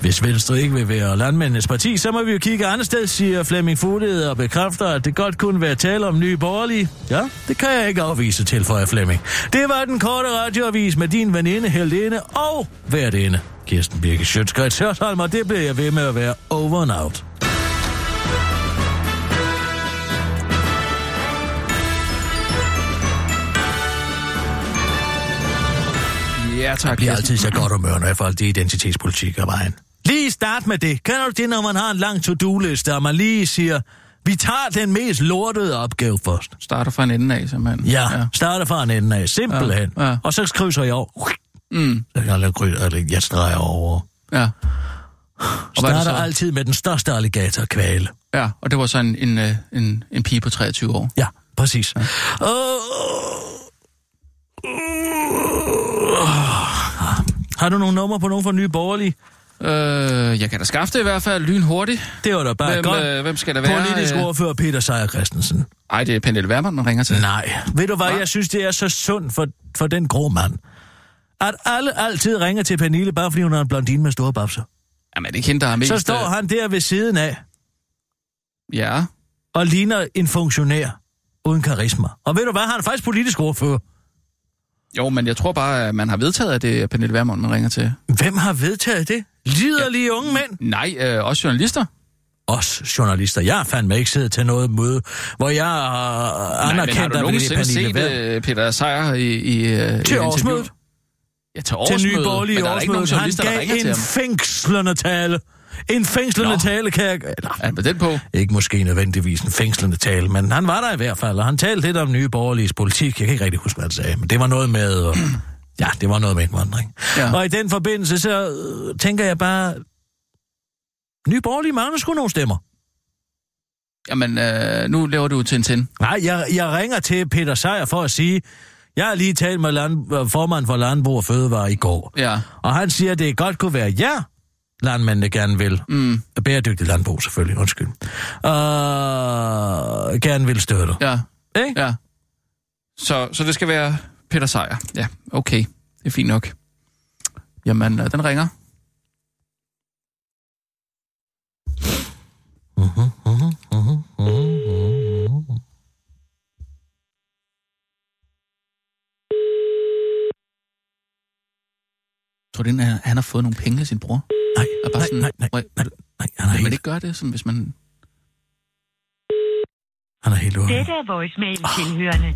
B: Hvis Venstre ikke vil være landmændenes parti, så må vi jo kigge andet sted, siger Flemming Fuglede og bekræfter, at det godt kunne være tale om nye borgerlige. Ja, det kan jeg ikke afvise til, Flemming. Det var den korte radioavis med din veninde, Helene og værtinde. Kirsten Birke Sjøtskrets Hørsholm, og det bliver jeg ved med at være over and out.
E: Ja, tak.
B: Jeg bliver altid så godt humør, når jeg får det identitetspolitik af vejen. Lige start med det. Kan du det, når man har en lang to-do-liste, og man lige siger, vi tager den mest lortede opgave først.
E: Starter fra en ende af, simpelthen.
B: Ja, ja. starter fra en ende af, simpelthen.
E: Ja, ja.
B: Og så krydser jeg over.
E: Mm,
B: Jeg, jeg, jeg streger over.
E: ja. Og er
B: Starter
E: så?
B: altid med den største alligator kvæle.
E: Ja, og det var så en, en, øh, en, en pige på 23 år.
B: Ja, præcis. Ja. Har du nogle numre på nogen fra Nye Borgerlige?
E: Øh, jeg kan da skaffe det i hvert fald lynhurtigt.
B: Det var da bare
E: Hvem,
B: godt.
E: øh, hvem skal der være?
B: Politisk
E: Øh,
B: ordfører Peter Seier Christensen.
E: Ej, det er Pernille Vermund, man ringer til.
B: Nej. Ved du hvad,
E: Hva?
B: jeg synes, det er så sundt for, for den grå mand. At alle altid ringer til Pernille, bare fordi hun er en blondine med store babser.
E: Jamen, det er ikke hende, der mest...
B: Så står
E: øh,
B: han der ved siden af
E: Ja,
B: og ligner en funktionær uden karisma. Og ved du hvad, han er faktisk politisk ordfører.
E: Jo, men jeg tror bare, at man har vedtaget, at det er Pernille Vermund, man ringer til.
B: Hvem har vedtaget det? Liderlige unge mænd?
E: Nej, øh, også journalister.
B: Os journalister. Jeg har fandme ikke siddet til noget møde, hvor jeg
E: men har
B: anerkendt, at
E: nogensinde
B: Pernille
E: set
B: Vermund-
E: øh, Peter Seier i, i, øh, i et
B: til årsmødet.
E: Ja, til
B: Til
E: årsmødet.
B: nye borgerlige
E: er
B: årsmødet. Han gav
E: til
B: en fængslende tale. En fængslende
E: Nå.
B: tale, kan jeg... Eller,
E: Er med den på?
B: Ikke måske nødvendigvis en fængslende tale, men han var der i hvert fald, og han talte lidt om nye borgerliges politik. Jeg kan ikke rigtig huske, hvad han sagde, men det var noget med... Øh, (clears throat) ja, det var noget med indvandring.
E: Ja.
B: Ja. Og i den forbindelse, så øh, tænker jeg bare... Nye borgerlige mangler sgu nogle stemmer.
E: Jamen, øh, nu laver du til en tin.
B: Nej, jeg, jeg ringer til Peter Sejer for at sige... Jeg har lige talt med land, øh, formand for Landbrug og Fødevare i går,
E: Ja.
B: og han siger, at det godt kunne være jer, landmændene gerne vil.
E: Mm,
B: Bæredygtig landbrug, selvfølgelig, undskyld. Uh, gerne vil støtte.
E: ja,
B: Ikke?
E: ja. Så, så det skal være Peter Seier. Ja, okay. Det er fint nok. Jamen, øh, den ringer. Tror du, han, han har fået nogle penge af sin bror?
B: Nej,
E: Er bare
B: nej,
E: sådan,
B: nej, nej,
E: Hvor-
B: nej, nej, han er
E: Vil man
B: helt,
E: ikke gøre det, sådan, hvis man...
B: han er helt ude.
F: Dette er voicemail tilhørende.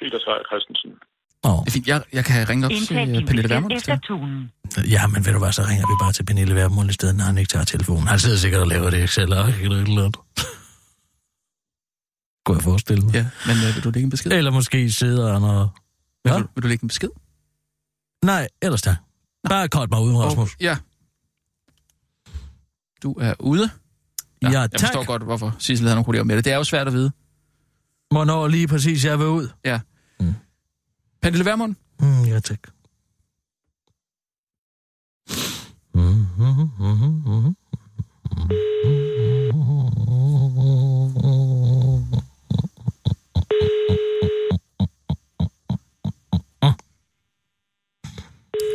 G: Peter Seier Christensen.
B: Åh,
E: Det er fint. Jeg, jeg kan ringe op til
F: Indtal
E: øh, Pernille Vermund.
F: efter tonen.
B: ja, men ved du hvad, så ringer vi bare til Pernille Vermund i stedet, når han ikke tager telefonen. Han sidder sikkert og laver det Excel og eller et eller andet. Kunne jeg forestille mig.
E: Ja, men øh, vil du lægge en besked?
B: Eller måske sidder han og...
E: Vil,
B: Ja.
E: du, vil du lægge en besked?
B: Nej, ellers da. Bare kort mig uden, Rasmus.
E: Og, ja. Du er ude.
B: Ja,
E: jeg
B: tak.
E: forstår godt, hvorfor Sissel havde nogle problemer med det. Det er jo svært at vide.
B: Hvornår lige præcis jeg vil ud?
E: Ja. Pernille Vermund?
B: Mm, ja, tak. Mm, mm, mm,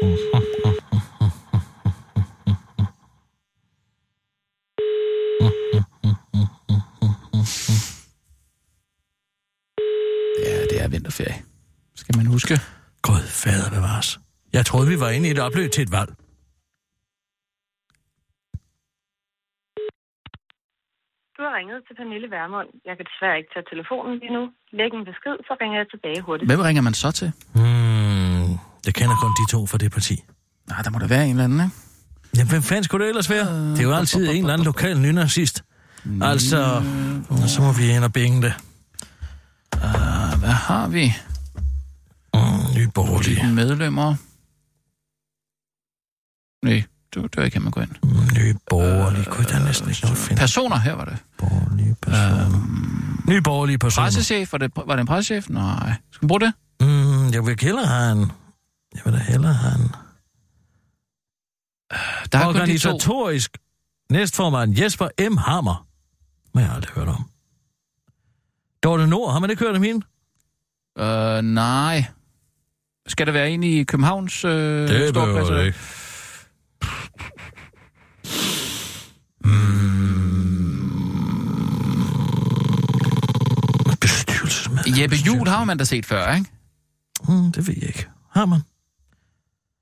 E: Ja, det er vinterferie. Skal man huske.
B: Gud, fader bevares. Jeg troede, vi var inde i et opløb til et valg.
G: Du har ringet til Pernille Vermund. Jeg kan desværre ikke tage telefonen lige nu. Læg en besked, så ringer jeg tilbage hurtigt.
E: Hvem ringer man så til?
B: Hmm, jeg kender kun de to fra det parti.
E: Nej, der må der være en eller anden, ikke?
B: Jamen, hvem fanden skulle det ellers være? Det er jo altid en eller anden lokal nynazist. Altså, og så må vi ind og binge det.
E: Uh, hvad har vi?
B: Mm, nye borgerlige.
E: Medlemmer? Nej, det, det var ikke her, man går ind.
B: Mm, nye borgerlige. Kunne jeg da næsten ikke at finde.
E: Personer, her var det.
B: Borgerlige personer. Nye borgerlige personer.
E: Pressechef, var det, var det en pressechef? Nej. Skal vi bruge det?
B: Mm, jeg vil hellere have en... Jeg vil da hellere have en...
E: Der er kun de to.
B: Organisatorisk næstformand Jesper M. Hammer. Men jeg har aldrig hørt om. Dorte Nord, har man ikke hørt om hende?
E: Øh, nej. Skal der være en i Københavns øh, storpladser?
B: ikke. Mm. Bestyrelsesmedlem.
E: Jeppe Juhl har man da set før, ikke?
B: Mm, det ved jeg ikke. Har man?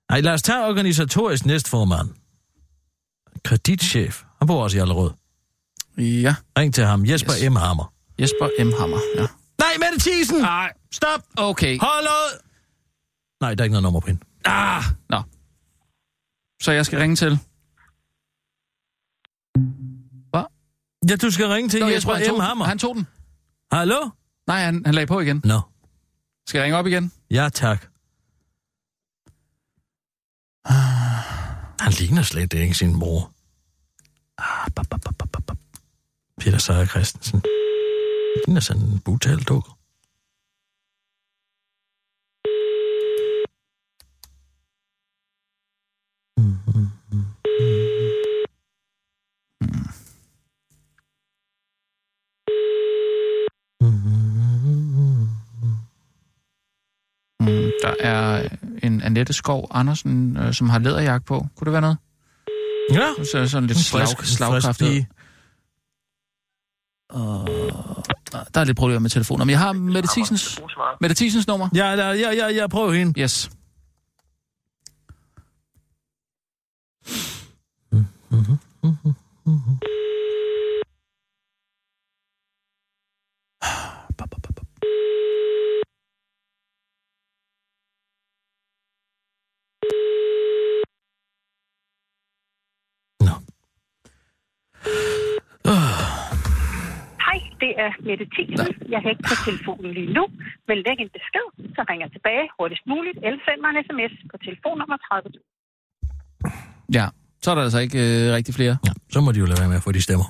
B: Nej, lad os tage organisatorisk næstformand. Kreditchef. Han bor også i Allerød.
E: Ja.
B: Ring til ham. Jesper
E: Yes.
B: M. Hammer.
E: Jesper M. Hammer, ja.
B: Nej, Mette Thiesen!
E: Nej.
B: Stop!
E: Okay.
B: Hold ud! Nej, der er ikke noget nummer på hende.
E: Ah, nå. Så jeg skal ringe til... Hvad?
B: Ja, du skal ringe til
E: Nå,
B: Jesper
E: han tog,
B: M. Hammer.
E: den. Han tog den.
B: Hallo?
E: Nej, han, han lagde på igen.
B: Nå.
E: Skal jeg ringe op igen?
B: Ja, tak. Han ligner slet ikke sin mor. Ah, bap, bap, bap, bap, bap. Peter Seier Christensen. Han ligner sådan en brutal.
E: Mm, der er en Annette Skov Andersen, øh, som har læderjagt på. Kunne det være noget?
B: Ja,
E: Hun ser sådan lidt
B: en
E: slag, slagkraftig
B: pige.
E: Uh, der er lidt problemer med telefonen. Men jeg har Mette Thiesens, Mette Thiesens nummer.
B: Ja, ja, ja, ja, ja, prøv hende.
E: Yes. (sighs)
B: Nå.
G: Hej, det er Mette Thielsen. Jeg kan ikke tage telefonen lige nu, men læg en besked, så ringer jeg tilbage hurtigst muligt, eller send mig en sms på telefonnummer 30.
E: Ja, så er der altså ikke øh, rigtig flere.
B: Ja, så må de jo lade være med at få de stemmer.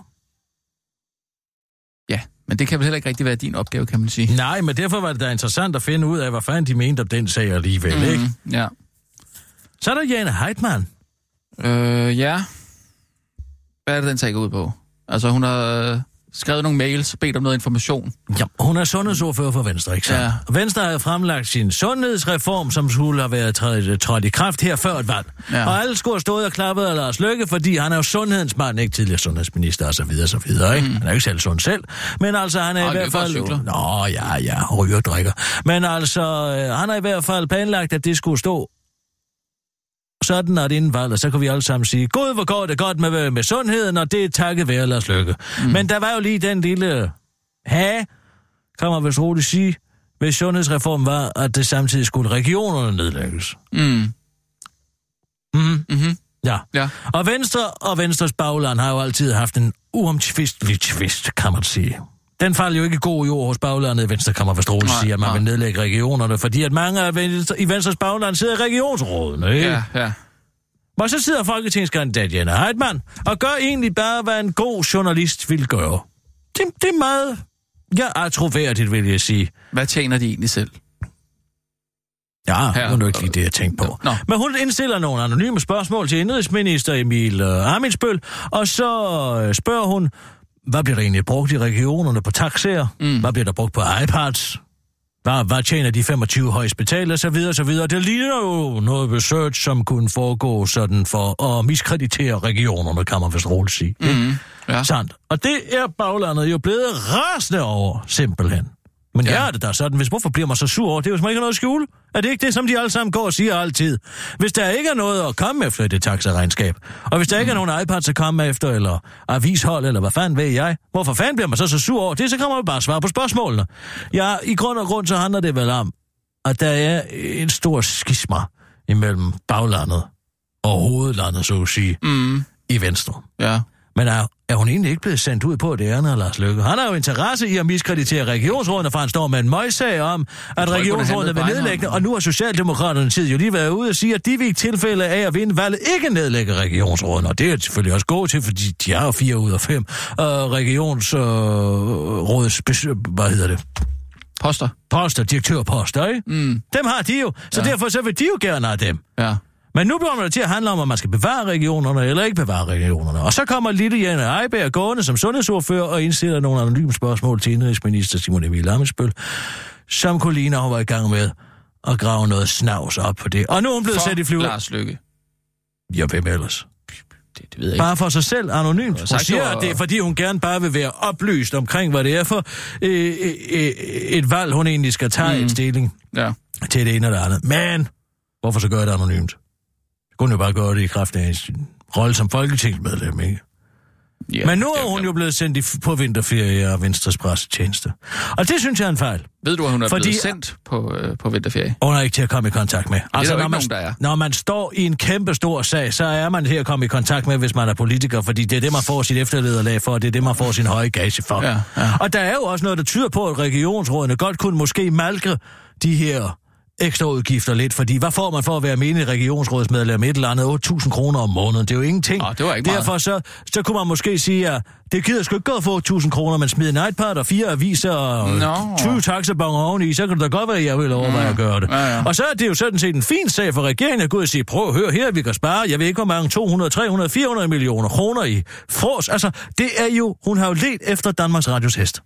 E: Ja, men det kan vel heller ikke rigtig være din opgave, kan man sige.
B: Nej, men derfor var det da interessant at finde ud af, hvad fanden de mente om den sag alligevel, mm. ikke?
E: Ja.
B: Så er der Jane Heitmann.
E: Øh, ja. Hvad er det, den sag går ud på? Altså, hun har øh, skrevet nogle mails, bedt om noget information.
B: Ja, hun er sundhedsordfører for Venstre, ikke så?
E: Ja.
B: Venstre har fremlagt sin sundhedsreform, som skulle have været trådt, trådt i kraft her før et valg.
E: Ja.
B: Og alle skulle have stået og klappet af Lars Løkke, fordi han er jo sundhedens mand, ikke tidligere sundhedsminister og så videre, så videre, ikke? Mm. Han er jo ikke selv sund selv, men altså han er
E: Og
B: i hvert
E: løber og
B: fald...
E: cykler.
B: Nå, ja, ja, ryger og drikker. Men altså, øh, han har i hvert fald planlagt, at det skulle stå sådan at inden valget, så kan vi alle sammen sige, Gud, hvor går det godt med, med sundheden, og det er takket være Lars Løkke. Mm. Men der var jo lige den lille ha, kan man vist roligt sige, ved sundhedsreformen var, at det samtidig skulle regionerne nedlægges.
E: Mm.
B: Mm.
E: Mm-hmm.
B: Ja.
E: Ja.
B: Og Venstre og Venstres bagland har jo altid haft en uomtvistelig tvist, kan man sige. Den faldt jo ikke i god jord hos baglandet i Venstre, kan man forstå,
E: Nej,
B: sige, at man
E: nej.
B: vil nedlægge regionerne, fordi at mange af Venstre, i Venstres bagland sidder i regionsrådene, ikke?
E: Ja, ja.
B: Og så sidder folketingskandidat Jenne Heitmann og gør egentlig bare, hvad en god journalist vil gøre. Det, det er meget... Ja, er troværdigt, vil jeg sige.
E: Hvad tjener de egentlig selv?
B: Ja,
E: Her-
B: det var nu ikke lige det, jeg tænkte på.
E: Nå.
B: Men hun indstiller nogle anonyme spørgsmål til indrigsminister Emil uh, Amitsbøl, og så uh, spørger hun, hvad bliver der egentlig brugt i regionerne på taxaer? Mm. Hvad bliver der brugt på iPads? Hvad, hvad tjener de 25 højst betalte, og så videre, så videre. Det ligner jo noget research, som kunne foregå sådan for at miskreditere regionerne, kan man vist roligt sige. Mm.
E: Ja.
B: Sandt. Og det er baglandet jo blevet rasende over, simpelthen. Men ja. Jeg er det da sådan, hvis hvorfor bliver man så sur over? Det er jo ikke noget at skjule. Er det ikke det, som de alle sammen går og siger altid? Hvis der ikke er noget at komme efter i det taxaregnskab, og hvis der mm. ikke er nogen iPads at komme efter, eller avishold, eller hvad fanden ved jeg, hvorfor fanden bliver man så så sur over det? Så kan man jo bare svare på spørgsmålene. Ja, i grund og grund så handler det vel om, at der er en stor skisma imellem baglandet og hovedlandet, så at sige,
E: Mm.
B: i Venstre.
E: Ja.
B: Men er, er hun egentlig ikke blevet sendt ud på det andet af Lars Løkke? Han har jo interesse i at miskreditere regionsrådene, for han står med en møgssag om, at
E: ikke,
B: regionsrådene vil nedlægge, og nu har Socialdemokraterne tid jo lige været ude og sige, at de vil i tilfælde af at vinde valget ikke nedlægge regionsrådene. Og det er selvfølgelig også gode til, fordi de har fire ud af fem øh, regionsråds... Øh, hvad hedder det?
E: Poster.
B: Poster, direktørposter, ikke?
E: Mm.
B: Dem har de jo, så
E: Ja.
B: derfor så vil de jo gerne have dem.
E: Ja.
B: Men nu bliver det til at handle om, at man skal bevare regionerne eller ikke bevare regionerne. Og så kommer Lille Jane Ejberg gående som sundhedsordfører og indstiller nogle anonyme spørgsmål til indrigsminister Simon Emil Amitsbøl, som Colina har været i gang med at grave noget snavs op på det. Og nu er hun blevet
E: For
B: sat i flyver.
E: Lars Lykke.
B: Ja, hvem ellers?
E: Det, det ved jeg ikke.
B: Bare for sig selv, anonymt. Hun siger, at det er, fordi hun gerne bare vil være oplyst omkring, hvad det er for øh, øh, øh, et valg, hun egentlig skal tage mm. en stilling
E: Ja.
B: til det ene og det andet. Men, hvorfor så gøre det anonymt? Kunne jo bare gøre det i kraft af sin rolle som folketingsmedlem, ikke?
E: ja.
B: Men nu er
E: det
B: hun jo blevet sendt i, på vinterferie af Venstres pressetjeneste. Og det synes jeg er en fejl.
E: Ved du, at hun er
B: Fordi-
E: blevet sendt på, øh, på vinterferie?
B: Hun er ikke til at komme i kontakt med. Altså,
E: der jo
B: når,
E: ikke
B: man,
E: nogen, der er.
B: når man står i en kæmpe stor sag, så er man til at komme i kontakt med, hvis man er politiker, fordi det er det, man får sit efterlederlag for, og det er det, man får sin høje gage for.
E: Ja, ja.
B: Og der er jo også noget, der tyder på, at regionsrådene godt kunne måske malke de her ekstra udgifter lidt, fordi hvad får man for at være menig regionsrådsmedlem et eller andet 8.000 kroner om måneden? Det er jo ingenting.
E: Nå, det var ikke meget.
B: Derfor så, så kunne man måske sige, at det gider sgu ikke godt få 8.000 kroner, men smid en iPad og fire aviser og
E: Nå.
B: 20 taxabonger oveni, så kan det da godt være, at jeg vil overveje at gøre det.
E: Ja, ja.
B: Og så er det jo sådan set en fin sag for regeringen at gå ud og sige, prøv at høre her, vi kan spare, jeg ved ikke, hvor mange, 200, 300, 400 millioner kroner i fros. Altså, det er jo, hun har jo let efter Danmarks Radios hest.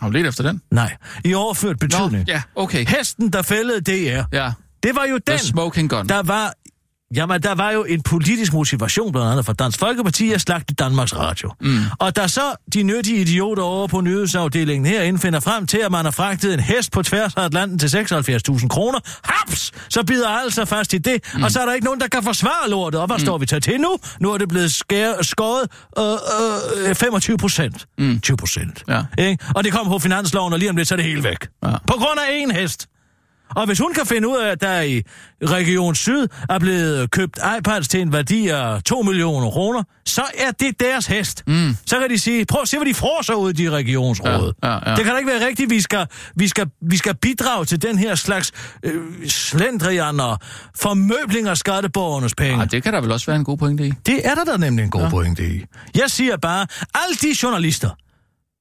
E: Har du let efter den?
B: Nej, i overført betydning.
E: ja, okay.
B: Hesten, der fældede DR,
E: Ja,
B: det var jo
E: the
B: den,
E: smoking gun.
B: der var... Jamen, der var jo en politisk motivation, blandt andet fra Dansk Folkeparti, at slagte Danmarks Radio. Mm. Og da så de nyttige idioter over på nyhedsafdelingen herinde finder frem til, at man har fragtet en hest på tværs af Atlanten til 76.000 kroner, haps, så bider sig fast i det, mm. og så er der ikke nogen, der kan forsvare lortet. Og hvad mm. står vi til til nu? Nu er det blevet skær, skåret øh, øh, 25 procent. Mm. 20 procent.
E: Ja.
B: Ikke? Og det kommer på finansloven, og lige om lidt, så er det hele væk.
E: Ja.
B: På grund af én hest. Og hvis hun kan finde ud af, at der i Region Syd er blevet købt iPads til en værdi af 2 millioner kroner, så er det deres hest. Mm. Så kan de sige, prøv at se, hvad de får ud i de regionsråd.
E: Ja, ja, ja.
B: Det kan da ikke være rigtigt, vi skal, vi skal, vi skal bidrage til den her slags øh, slendrian og formøbling af skatteborgernes penge.
E: Ah, det kan der vel også være en god pointe i.
B: Det er der da nemlig en god ja. pointe i. Jeg siger bare, alle de journalister,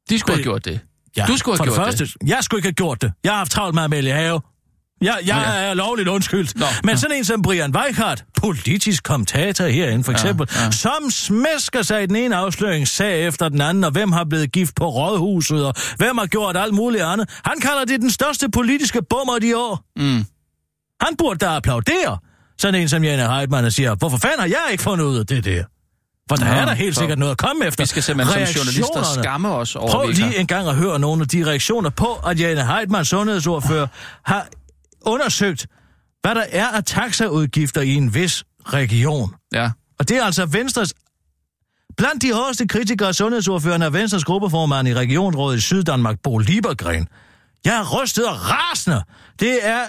E: De skulle have
B: Det-
E: gjort det.
B: Ja,
E: Du skulle have gjort
B: det første, Jeg skulle ikke have gjort det. Jeg har haft travlt med Amelie Have. Jeg, jeg
E: Okay.
B: er lovligt undskyldt.
E: Nå,
B: Men
E: ja.
B: sådan en som Brian Weikart, politisk kommentator herinde for eksempel,
E: ja.
B: som smæsker sig i den ene afsløringssag efter den anden, og hvem har blevet gift på rådhuset, og hvem har gjort alt muligt andet. Han kalder det den største politiske bummer i år.
E: Mm.
B: Han burde da applaudere. Sådan en som Jane Heidmann og siger, hvorfor fanden har jeg ikke fundet ud af det der? For der
E: Nå,
B: er der helt sikkert noget at komme efter.
E: Vi skal simpelthen som journalister skamme os over,
B: Prøv lige en gang at høre nogle af de reaktioner på, at Jane Heidmann, sundhedsordfører, har undersøgt, hvad der er af taxaudgifter i en vis region.
E: Ja.
B: Og det er altså Venstres... Blandt de hårdeste kritikere af sundhedsordførerne er Venstres gruppeformand i regionsrådet i Syddanmark, Bo Liebergren. Jeg er rystet og rasende. Det er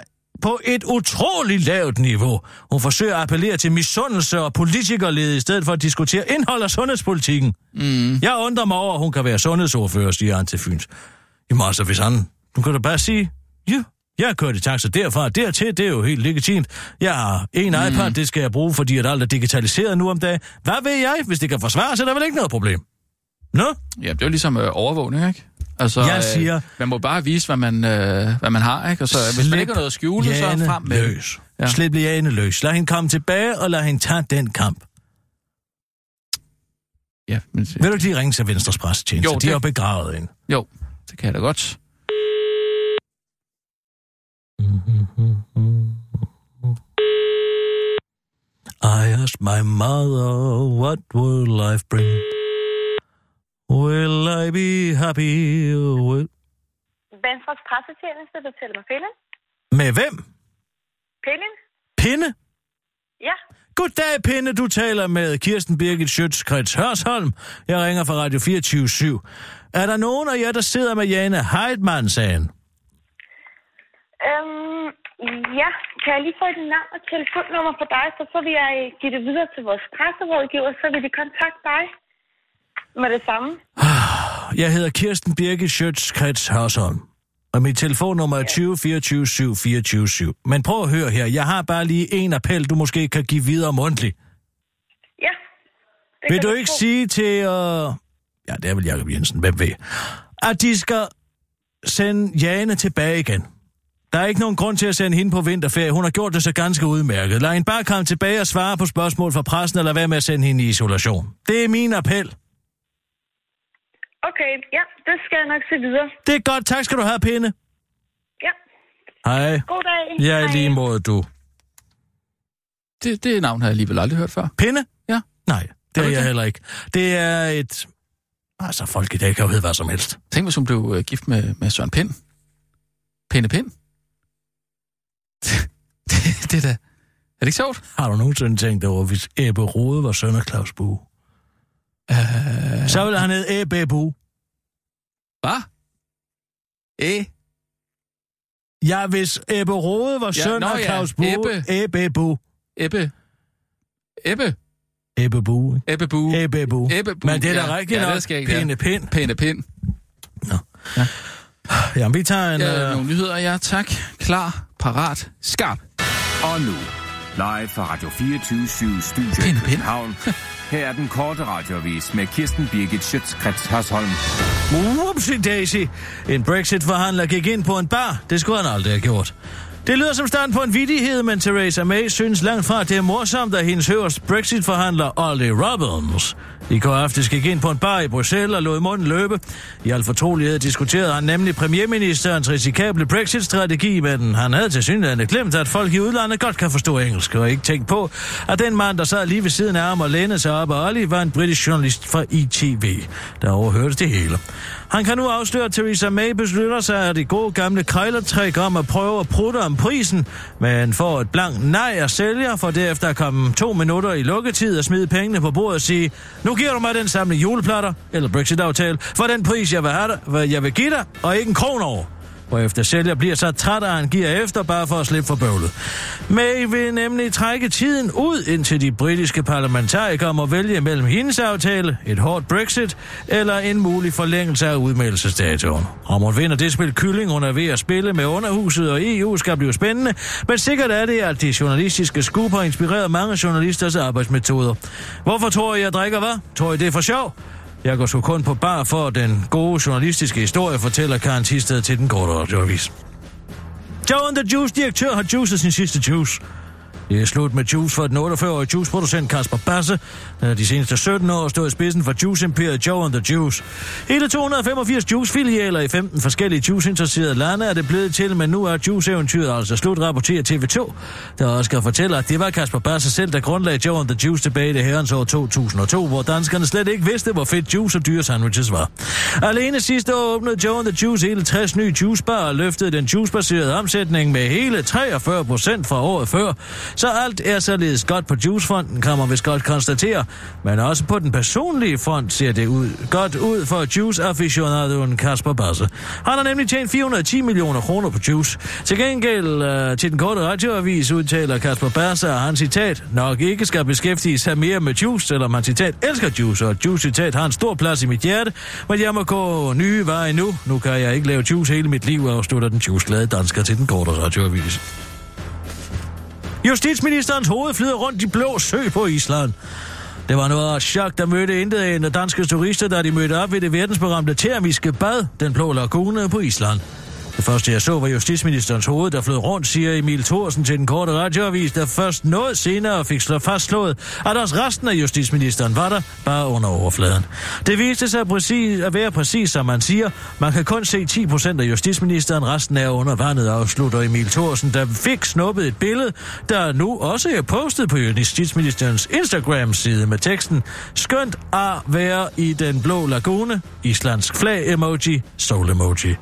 B: på et utroligt lavt niveau. Hun forsøger at appellere til misundelse og politikerled i stedet for at diskutere indhold af sundhedspolitikken. Mm. Jeg undrer mig over, at hun kan være sundhedsordfører, siger han til Fyns. Jamen altså, hvis han... Du kan da bare sige, ja, jeg har kørt i taxa derfra, dertil, det er jo helt legitimt. Jeg har en mm. iPad, det skal jeg bruge, fordi at alt er digitaliseret nu om dagen. Hvad ved jeg? Hvis det kan forsvare, så er der vel ikke noget problem. Nå?
E: Ja, det er jo ligesom øh, overvågning, ikke? Altså,
B: Jeg siger-
E: Øh, man må bare vise, hvad man, øh, hvad man har, ikke? Og så, hvis man ikke har noget at skjule, så frem med
B: løs.
E: Ja.
B: Slip Jane løs. Lad hende komme tilbage, og lad hende tage den kamp.
E: Ja, men,
B: Vil du ikke lige ringe til Venstres pressetjeneste?
E: Jo,
B: De
E: det-
B: har jo begravet hende.
E: jo, det kan jeg da godt.
B: I asked my mother, what will life bring? Will I be happy? Will...
G: Venstres pressetjeneste, du taler med Pelle.
B: Med hvem?
G: Pelle?
B: Pinde?
G: Ja.
B: Goddag, Pinde. Du taler med Kirsten Birgit Schøtz-Krets Hørsholm. Jeg ringer fra Radio 24 Er der nogen af jer, der sidder med Jane Heidmann-sagen?
G: Øhm, ja, kan jeg lige få et navn og telefonnummer på dig, så får vi jeg give det videre til vores presserådgiver, så vil de kontakte dig med det samme.
B: Jeg hedder Kirsten Birgit Schøtz-Krets Hørsholm. Og mit telefonnummer er 20 24 7 24 7. Men prøv at høre her. Jeg har bare lige en appel, du måske kan give videre mundtligt.
G: Ja.
B: Vil du ikke
G: få.
B: sige til... Uh... Ja, det er vel Jacob Jensen. Hvem ved? At de skal sende Jane tilbage igen. Der er ikke nogen grund til at sende hende på vinterferie. Hun har gjort det så ganske udmærket. Lad hende bare komme tilbage og svare på spørgsmål fra pressen, eller hvad med at sende hende i isolation. Det er min appel.
G: Okay, ja, det skal jeg nok se videre.
B: Det er godt. Tak skal du have, Pinde.
G: Ja,
B: Hej.
G: god dag.
B: Ja, i
G: Hej.
B: lige måde, du.
E: Det, det navn har jeg alligevel aldrig hørt før.
B: Pinde?
E: Ja.
B: Nej, det
E: Er
B: er jeg
E: det?
B: heller ikke. Det er et... Altså, folk i dag kan jo hedde hvad som helst.
E: Tænk, hvis hun blev øh, gift med, med Søren Pind. Pinde Pind det, det er da... Er det ikke sjovt?
B: Har du nogensinde tænkt over, hvis Ebbe Rode var søn af Claus Bue?
E: Uh,
B: Så ville han hedde Ebbe Bue.
E: hvad? E?
B: Ja, hvis Ebbe Rode var
E: Ja,
B: søn
E: nå
B: af
E: ja,
B: Claus Bue,
E: Ebbe.
B: Ebbe Bue.
E: Ebbe? Ebbe?
B: Ebbe Bue.
E: Ebbe Bu.
B: Ebbe Bue.
E: Ebbe Bue,
B: Men det er da
E: ja.
B: rigtigt
E: Ja,
B: nok.
E: det skal jeg ikke, ja.
B: Pind.
E: Nå. Ja.
B: Jamen, vi tager en...
E: Ja,
B: øh,
E: nogle nyheder, ja, tak. Klar, parat, skarp.
D: Og nu, live fra Radio 24 Studio i
E: Pind, pind.
D: København. (laughs) Her er den korte radiovis med Kirsten Birgit Schøtzgrads Hasholm.
B: Whoopsie daisy. En Brexit-forhandler gik ind på en bar. Det skulle han aldrig have gjort. Det lyder som stand på en vidighed, men Theresa May synes langt fra, at det er morsomt, at hendes højeste Brexit-forhandler, Ollie Robbins, i går aftes gik ind på en bar i Bruxelles og lod munden løbe. I al fortrolighed diskuterede han nemlig premierministerens risikable Brexit-strategi, men han havde til synligheden glemt, at folk i udlandet godt kan forstå engelsk, og ikke tænkt på, at den mand, der sad lige ved siden af ham og lænede sig op af Ollie, var en britisk journalist fra ITV, der overhørte det hele. Han kan nu afsløre, at Theresa May beslutter sig af det gode gamle krejlertræk om at prøve at prutte om prisen, men får et blank nej af sælger, for derefter at komme to minutter i lukketid og smide pengene på bordet og sige, nu giver du mig den samling juleplatter, eller Brexit-aftale, for den pris, jeg vil, have dig, jeg vil give dig, og ikke en kron over. Hvorefter sælger bliver så træt, at han giver efter bare for at slippe for bøvlet. May vil nemlig trække tiden ud, indtil de britiske parlamentarikere må vælge mellem hendes aftale, et hårdt Brexit, eller en mulig forlængelse af udmeldelsesdatoen. Om hun vinder det spil kylling, hun er ved at spille med underhuset og EU, skal blive spændende, men sikkert er det, at de journalistiske scoop har inspireret mange journalisters arbejdsmetoder. Hvorfor tror I, jeg drikker hvad? Tror I, det er for sjov? Jeg går sgu kun på bar for den gode journalistiske historie, fortæller Karen Tisted til den korte radioavis. Joe and the Juice direktør har juicet sin sidste juice. Det er slut med juice for den 48-årige juiceproducent Kasper Basse, der de seneste 17 år stod i spidsen for juice-imperiet Joe and the Juice. Hele 285 juice-filialer i 15 forskellige juice-interesserede lande er det blevet til, men nu er juice-eventyret altså slut, rapporterer TV2, der også skal fortælle, at det var Kasper Basse selv, der grundlagde Joe and the Juice tilbage i det herrens år 2002, hvor danskerne slet ikke vidste, hvor fedt juice og dyre sandwiches var. Alene sidste år åbnede Joe and the Juice hele 60 nye juicebarer og løftede den juicebaserede omsætning med hele 43 procent fra året før. Så alt er således godt på Juicefonden, kan man vist godt konstatere. Men også på den personlige front ser det ud godt ud for Juice-aficionadoen Kasper Basse. Han har nemlig tjent 410 millioner kroner på Juice. Til gengæld øh, til den korte radioavis udtaler Kasper Basse, at han citat nok ikke skal beskæftige sig mere med Juice, selvom han citat elsker Juice, og Juice citat har en stor plads i mit hjerte, men jeg må gå nye veje nu. Nu kan jeg ikke lave Juice hele mit liv, afslutter den Juice-glade dansker til den korte radioavis. Justitsministerens hoved flyder rundt i blå sø på Island. Det var noget af chok, der mødte intet end danske turister, da de mødte op ved det verdensberømte termiske bad, den blå lagune på Island. Det første, jeg så, var justitsministerens hoved, der flød rundt, siger Emil Thorsen til den korte radioavis, der først noget senere fik slået fastslået, at også resten af justitsministeren var der, bare under overfladen. Det viste sig præcis, at være præcis, som man siger. Man kan kun se 10 procent af justitsministeren, resten er under vandet, afslutter Emil Thorsen, der fik snuppet et billede, der nu også er postet på justitsministerens Instagram-side med teksten Skønt at være i den blå lagune, islandsk flag-emoji, sol-emoji.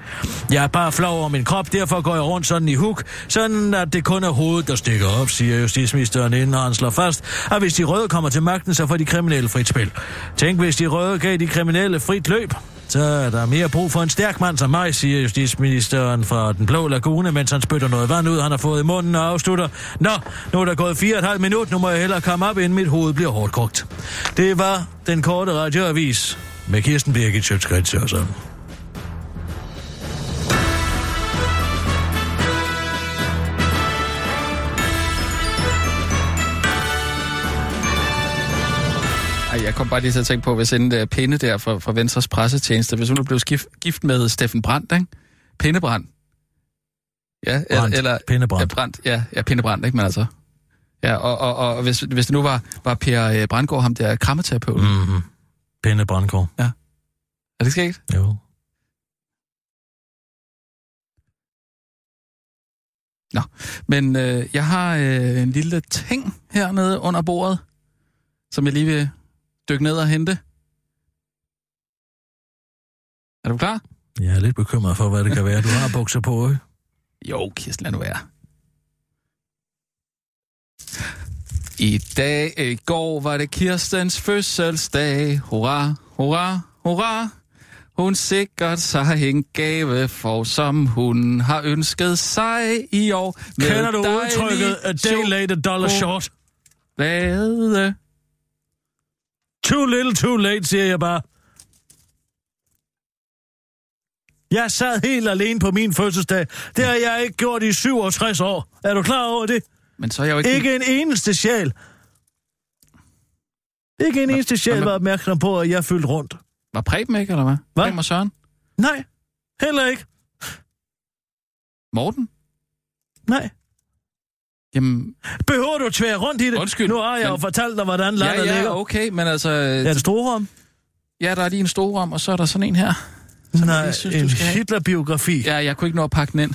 B: Jeg er bare flov over min krop, derfor går jeg rundt sådan i huk, sådan at det kun er hovedet, der stikker op, siger justitsministeren, inden han slår fast, at hvis de røde kommer til magten, så får de kriminelle frit spil. Tænk, hvis de røde gav de kriminelle frit løb. Så er der mere brug for en stærk mand som mig, siger justitsministeren fra Den Blå Lagune, mens han spytter noget vand ud, han har fået i munden og afslutter. Nå, nu er der gået fire og et halvt minut, nu må jeg hellere komme op, inden mit hoved bliver hårdt kogt. Det var den korte radioavis med Kirsten Birgit Sjøtskrets og sådan.
E: Ej, jeg kom bare lige til at tænke på, hvis en uh, pinde der fra, fra Venstres pressetjeneste, hvis hun nu blev gift, gift med Steffen Brandt, ikke? Pindebrand. Ja,
B: Brandt.
E: eller...
B: Pindebrand.
E: Ja, Brandt, ja, ja, Pindebrand, ikke? Men altså... Ja, og, og, og hvis, hvis det nu var, var Per øh, Brandgaard, ham der krammeterapeuten. Mm.
B: Mm-hmm. Pinde Brandgaard.
E: Er det sket?
B: Jo.
E: Men øh, jeg har øh, en lille ting hernede under bordet, som jeg lige vil dykke ned og hente. Er du klar?
B: Jeg er lidt bekymret for, hvad det kan være. Du har bukser på, ikke?
E: Jo, Kirsten, lad nu være. I dag, i går, var det Kirstens fødselsdag. Hurra, hurra, hurra. Hun sikkert sig en gave for, som hun har ønsket sig i år.
B: Kender du udtrykket a day late, a dollar short?
E: chokolade.
B: Too little, too late, siger jeg bare. Jeg sad helt alene på min fødselsdag. Det har jeg ikke gjort i 67 år. Er du klar over det?
E: Men så er jeg jo ikke...
B: Ikke en eneste sjæl. Ikke en eneste sjæl var opmærksom på, at jeg fyldte rundt.
E: Var Preben ikke, eller hvad?
B: Hvad?
E: Preben og Søren?
B: Nej, heller ikke.
E: Morten?
B: Nej.
E: Jamen,
B: Behøver du at tvære rundt i det?
E: Undskyld,
B: Nu har jeg jo
E: men-
B: fortalt dig, hvordan
E: ja,
B: landet
E: ja,
B: ligger.
E: okay, men altså...
B: Er det store om?
E: Ja, der er lige en stor om, og så er der sådan en her. Som
B: Nej,
E: jeg synes,
B: en
E: du skal have.
B: Hitler-biografi.
E: Ja, jeg kunne ikke nå at pakke den ind.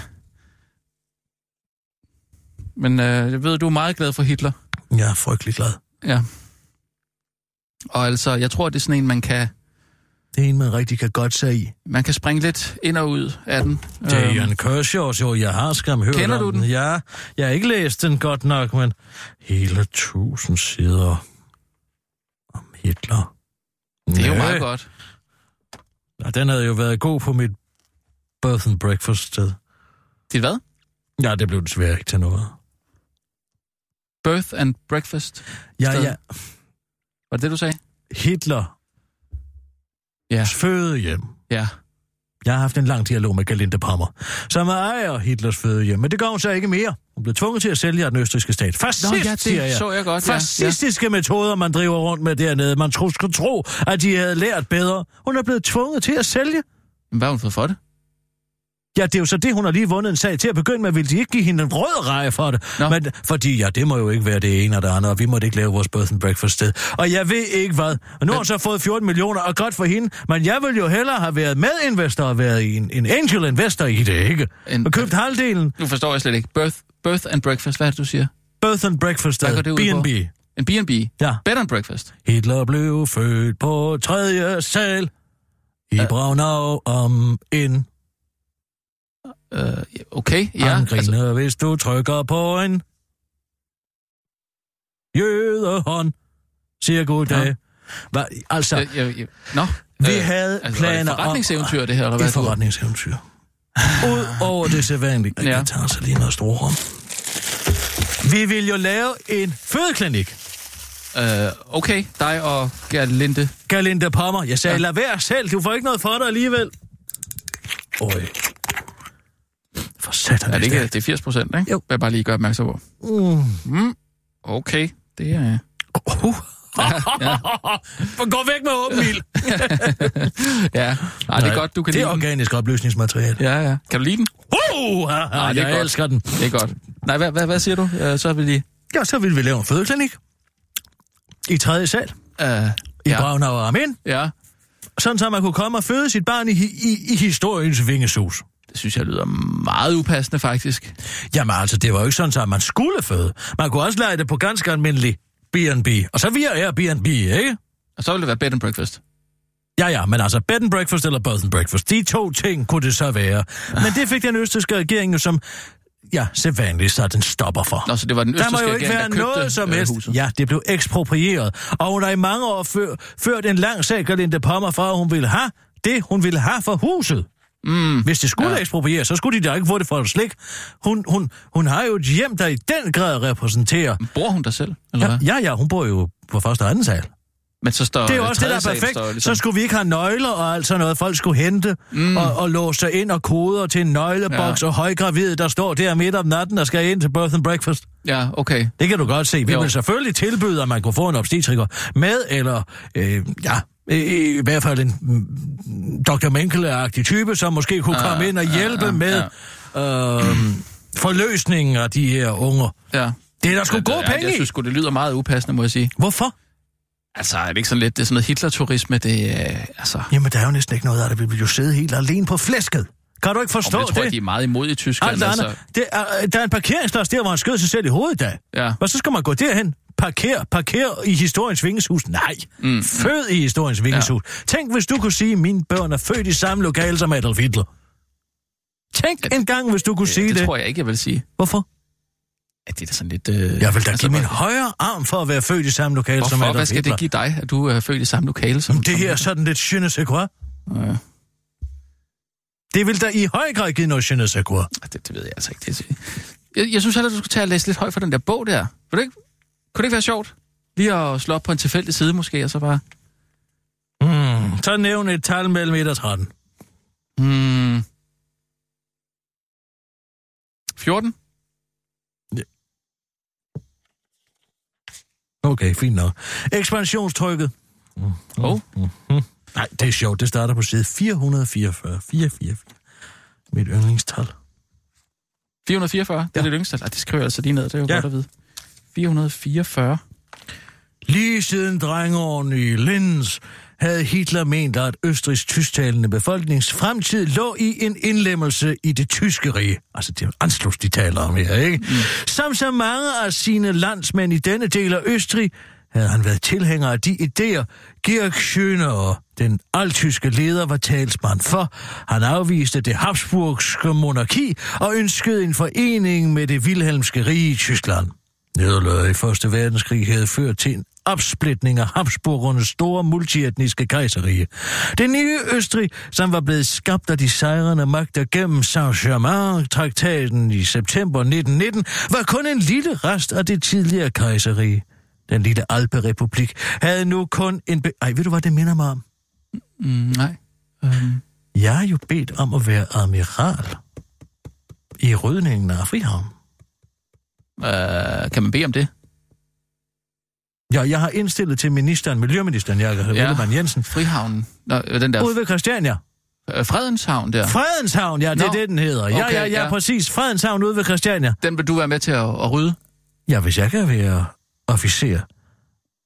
E: Men øh, jeg ved, du er meget glad for Hitler.
B: Jeg er frygtelig glad.
E: Ja. Og altså, jeg tror, det er sådan en, man kan,
B: Det er en, man rigtig kan godt sig i.
E: man kan springe lidt ind og ud af den.
B: Det er
E: Øhm,
B: Jan Kershaw, jo, jeg har skam hørt
E: Kender du den?
B: Ja, jeg har ikke læst den godt nok, men hele tusind sider om Hitler.
E: Det er jo meget godt.
B: Ja, den havde jo været god på mit birth and breakfast sted.
E: Dit hvad?
B: Ja, det blev desværre ikke til noget.
E: Birth and breakfast.
B: Ja,
E: Sted.
B: ja.
E: Var det det, du sagde?
B: Hitler
E: Ja.
B: fødehjem.
E: Ja.
B: Jeg har haft en lang dialog med Galinde Palmer, som ejer Hitlers fødehjem, men det gør hun så ikke mere. Hun blev tvunget til at sælge af den østrigske stat. Fascist,
E: Nå, ja, det
B: siger jeg.
E: så jeg godt.
B: Fascistiske ja. metoder, man driver rundt med dernede. Man skulle tro, at de havde lært bedre. Hun er blevet tvunget til at sælge.
E: Men hvad har hun fået for det?
B: Ja, det er jo så det, hun har lige vundet en sag til at begynde med. Vil de ikke give hende en rød reje for det?
E: Nå.
B: Men, fordi ja, det må jo ikke være det ene og det andet, og vi måtte ikke lave vores birth and breakfast sted. Og jeg ved ikke hvad. Og nu har hun så fået 14 millioner, og godt for hende. Men jeg vil jo hellere have været medinvestor og været en, en angel investor i det, ikke?
E: En-
B: og købt halvdelen.
E: Nu forstår jeg slet ikke. Birth, birth and breakfast, hvad er det, du siger?
B: Birth and breakfast? B&B.
E: En B&B?
B: Ja.
E: Bed and breakfast?
B: Hitler blev født på tredje sal i Braunau om en.
E: Øh, okay, ja.
B: Han griner,
E: Altså,
B: hvis du trykker på en jødehånd, siger goddag. Ja. Hva, altså,
E: Jeg, jeg, jeg, nå,
B: vi
E: øh,
B: havde
E: altså,
B: planer
E: et forretningseventyr, det her, eller
B: om...
E: hvad?
B: Et forretningseventyr. Udover det sædvanlige.
E: Ja.
B: Jeg tager så lige noget strorum. Vi vil jo lave en fødeklinik.
E: Øh, okay, dig og Gerlinde.
B: Galinde Pommer. Jeg sagde,
E: Ja.
B: lad være selv. Du får ikke noget for dig alligevel. Øj. For satan.
E: Er det ikke det er 80 procent, ikke?
B: Jo.
E: Vil jeg bare lige gøre opmærksom på.
B: Mm.
E: Mm, okay, det er...
B: Uh. (laughs)
E: ja.
B: Gå væk med åben ild. (laughs)
E: ja, Ej, det er godt, du kan
B: Det er
E: lide den.
B: organisk opløsningsmateriale.
E: Ja, ja. Kan du lide den?
B: Uh,
E: Nej, det er
B: jeg
E: godt.
B: elsker den.
E: Det er godt. Nej, hvad, hvad, hvad siger du? Så vil de...
B: Ja, så vil vi lave en fødeklinik. I tredje sal.
E: Uh,
B: I
E: ja.
B: ja. Braunau og Amen.
E: ja,
B: Sådan så man kunne komme og føde sit barn i, i, i historiens vingesus.
E: Det synes jeg lyder meget upassende, faktisk.
B: Jamen altså, det var jo ikke sådan, så man skulle føde. Man kunne også lade det på ganske almindelig B&B. Og så via Airbnb, ikke?
E: Og så vil det være bed and breakfast.
B: Ja, ja, men altså bed and breakfast eller both and breakfast. De to ting kunne det så være. Men det fik den østrigske regering jo som, ja, sædvanligt sat en stopper for.
E: Nå, så det var den
B: Der må
E: østrigske
B: jo ikke være noget som
E: øh,
B: helst.
E: huset.
B: Ja, det blev eksproprieret. Og hun har i mange år før, ført en lang sag, Galinde Pommer, for at hun ville have det, hun ville have for huset.
E: Mm,
B: Hvis det skulle
E: Ja.
B: eksproprieres, så skulle de da ikke få det for et slik. Hun, hun, hun har jo et hjem, der i den grad repræsenterer...
E: bor hun der selv, eller
B: Ja,
E: hvad?
B: ja, ja, hun bor jo på første og anden sal.
E: Men så står
B: Det er jo også det, der er perfekt.
E: står ligesom-
B: Så skulle vi ikke have nøgler og alt sådan noget. Folk skulle hente mm. og, og låse sig ind og koder til en nøgleboks
E: ja.
B: og højgravide, der står der midt om natten og skal ind til birth and breakfast.
E: Ja, okay.
B: Det kan du godt se. Vi
E: Jo.
B: vil selvfølgelig tilbyde, at man kunne få en obstetriker med, eller øh, ja, i, i hvert fald en mm, Dr. Menkele-agtig type, som måske kunne komme ind og hjælpe
E: ah,
B: med øh, forløsningen af de her unger.
E: Ja.
B: Det er der sgu
E: Ja,
B: gode
E: det-
B: penge
E: Jeg synes det lyder meget upassende, må jeg sige.
B: Hvorfor?
E: Altså, er det ikke sådan lidt, det er sådan noget Hitler-turisme, det er, altså...
B: Jamen, der er jo næsten ikke noget af det. Vi vil jo sidde helt alene på flæsket. Kan du ikke
E: Om
B: forstå
E: det tror jeg,
B: det?
E: de er meget imod i Tyskland.
B: Altså,
E: altså...
B: det er, der er en parkeringsplads der, hvor han skød sig selv i hovedet da.
E: ja.
B: Og så skal man gå derhen. Parker, parker i historiens vingeshus. Nej, mm. fød i historiens vingeshus. Ja. Tænk, hvis du kunne sige, at mine børn er født i samme lokale som Adolf Hitler. Tænk
E: Ja,
B: en gang, hvis du kunne sige
E: det,
B: det.
E: tror jeg ikke, jeg vil sige.
B: Hvorfor?
E: Ja, det er da sådan lidt... Øh,
B: Jeg vil da
E: altså,
B: give min højre arm for at være født i samme lokale som
E: Hvorfor?
B: Adolf
E: Hvad skal
B: Hitler.
E: det give dig, at du er født i samme lokale som...
B: Det
E: som
B: her er sådan lidt je ne sais quoi.
E: Ja,
B: Det vil da i høj grad give noget je ne sais quoi.
E: det, det ved jeg altså ikke. Det, jeg, jeg synes heller, du skulle tage og læse lidt højt for den der bog der. Vil det ikke, kunne det ikke være sjovt? Lige at slå op på en tilfældig side måske, og så bare...
B: Mm. Så nævn et tal mellem 1 og 13.
E: Hmm, 14?
B: Okay, fint nok. Ekspansionstrykket.
E: Oh.
B: Nej, det er sjovt. Det starter på side 444. 444. Mit yndlingstal.
E: 444? Det er
B: Ja.
E: det yngste. Ej, det skriver jeg altså lige ned, det er jo
B: Ja.
E: godt at vide. 444.
B: Lige siden drengeårene i Linz havde Hitler ment, at Østrigs tysktalende befolknings fremtid lå i en indlemmelse i det tyske rige. Altså, det er Anschluss, de taler om her, ikke? Mm. Som så mange af sine landsmænd i denne del af Østrig, havde han været tilhænger af de idéer, Georg Schöner, den altyske leder, var talsmand for. Han afviste det Habsburgske monarki og ønskede en forening med det Wilhelmske rige i Tyskland. Nederlaget i Første Verdenskrig havde ført til en opsplitning af Habsburgernes store multietniske kejserige. Det nye Østrig, som var blevet skabt af de sejrende magter gennem Saint-Germain-traktaten i september 1919, var kun en lille rest af det tidligere kejserige. Den lille Alperepublik havde nu kun en... Be- Ej, ved du, hvad det minder mig om?
E: Mm, nej. Um,
B: Jeg er jo bedt om at være admiral i rydningen af Frihavn.
E: Uh, kan man bede om det?
B: Ja, jeg har indstillet til ministeren, Miljøministeren, Jakob ja. Ellemann Jensen,
E: Frihavnen. Nå, den der
B: ude ved Christiania.
E: øh, Fredenshavn der.
B: Fredenshavn, ja, det er
E: Nå.
B: det, den hedder. Ja,
E: Okay,
B: ja, ja,
E: ja.
B: præcis. Fredenshavn ude ved Christiania.
E: Den vil du være med til at, at rydde?
B: Ja, hvis jeg kan være officer,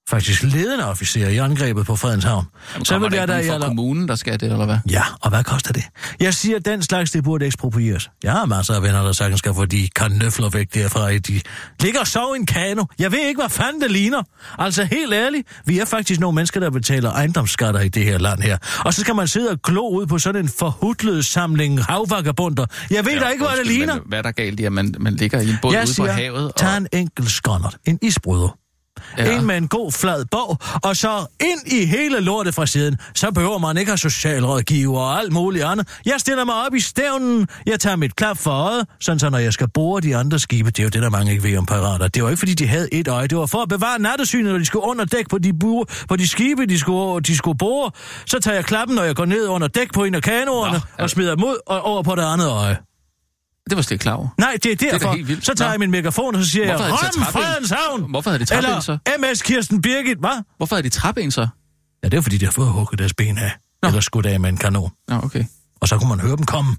B: faktisk ledende officer i angrebet på Fredenshavn,
E: Jamen,
B: så vil
E: der
B: jeg da... Jeg,
E: kommunen, der skal det, eller hvad?
B: ja, og hvad koster det? Jeg siger, at den slags, det burde eksproprieres. Jeg har masser af venner, der sagtens skal få de kanøfler væk derfra. i De ligger og sover i en kano. Jeg ved ikke, hvad fanden det ligner. Altså, helt ærligt, vi er faktisk nogle mennesker, der betaler ejendomsskatter i det her land her. Og så skal man sidde og glo ud på sådan en forhudlet samling havvagabunder. Jeg ved ja, da ikke, hvad det ligner.
E: Men, hvad er der galt i, at man, man ligger i en båd ude
B: siger,
E: på havet?
B: tag en enkelt skåndert, en isbryder. Ja. En med en god flad bog, og så ind i hele lortet fra siden. Så behøver man ikke have socialrådgiver og alt muligt andet. Jeg stiller mig op i stævnen, jeg tager mit klap for øjet, sådan så når jeg skal bore de andre skibe, det er jo det, der mange ikke ved om pirater. Det var ikke, fordi de havde et øje, det var for at bevare nattesynet, når de skulle under dæk på de, bure, på de skibe, de skulle, de skulle bore. Så tager jeg klappen, når jeg går ned under dæk på en af kanoerne,
E: Nå,
B: og smider ud og over på det andet øje.
E: Det var slet ikke klar over.
B: Nej, det er derfor.
E: helt vildt.
B: så tager
E: Nå.
B: jeg min megafon, og så siger
E: Hvorfor
B: jeg, Røm
E: trappen?
B: Fredens Havn!
E: Hvorfor havde de trappen så?
B: MS Kirsten Birgit, hvad?
E: Hvorfor havde de trappe så?
B: Ja, det er fordi, de har fået hugget deres ben af.
E: Nå.
B: Eller skudt af med en kanon.
E: Nå, okay.
B: Og så kunne man høre dem komme.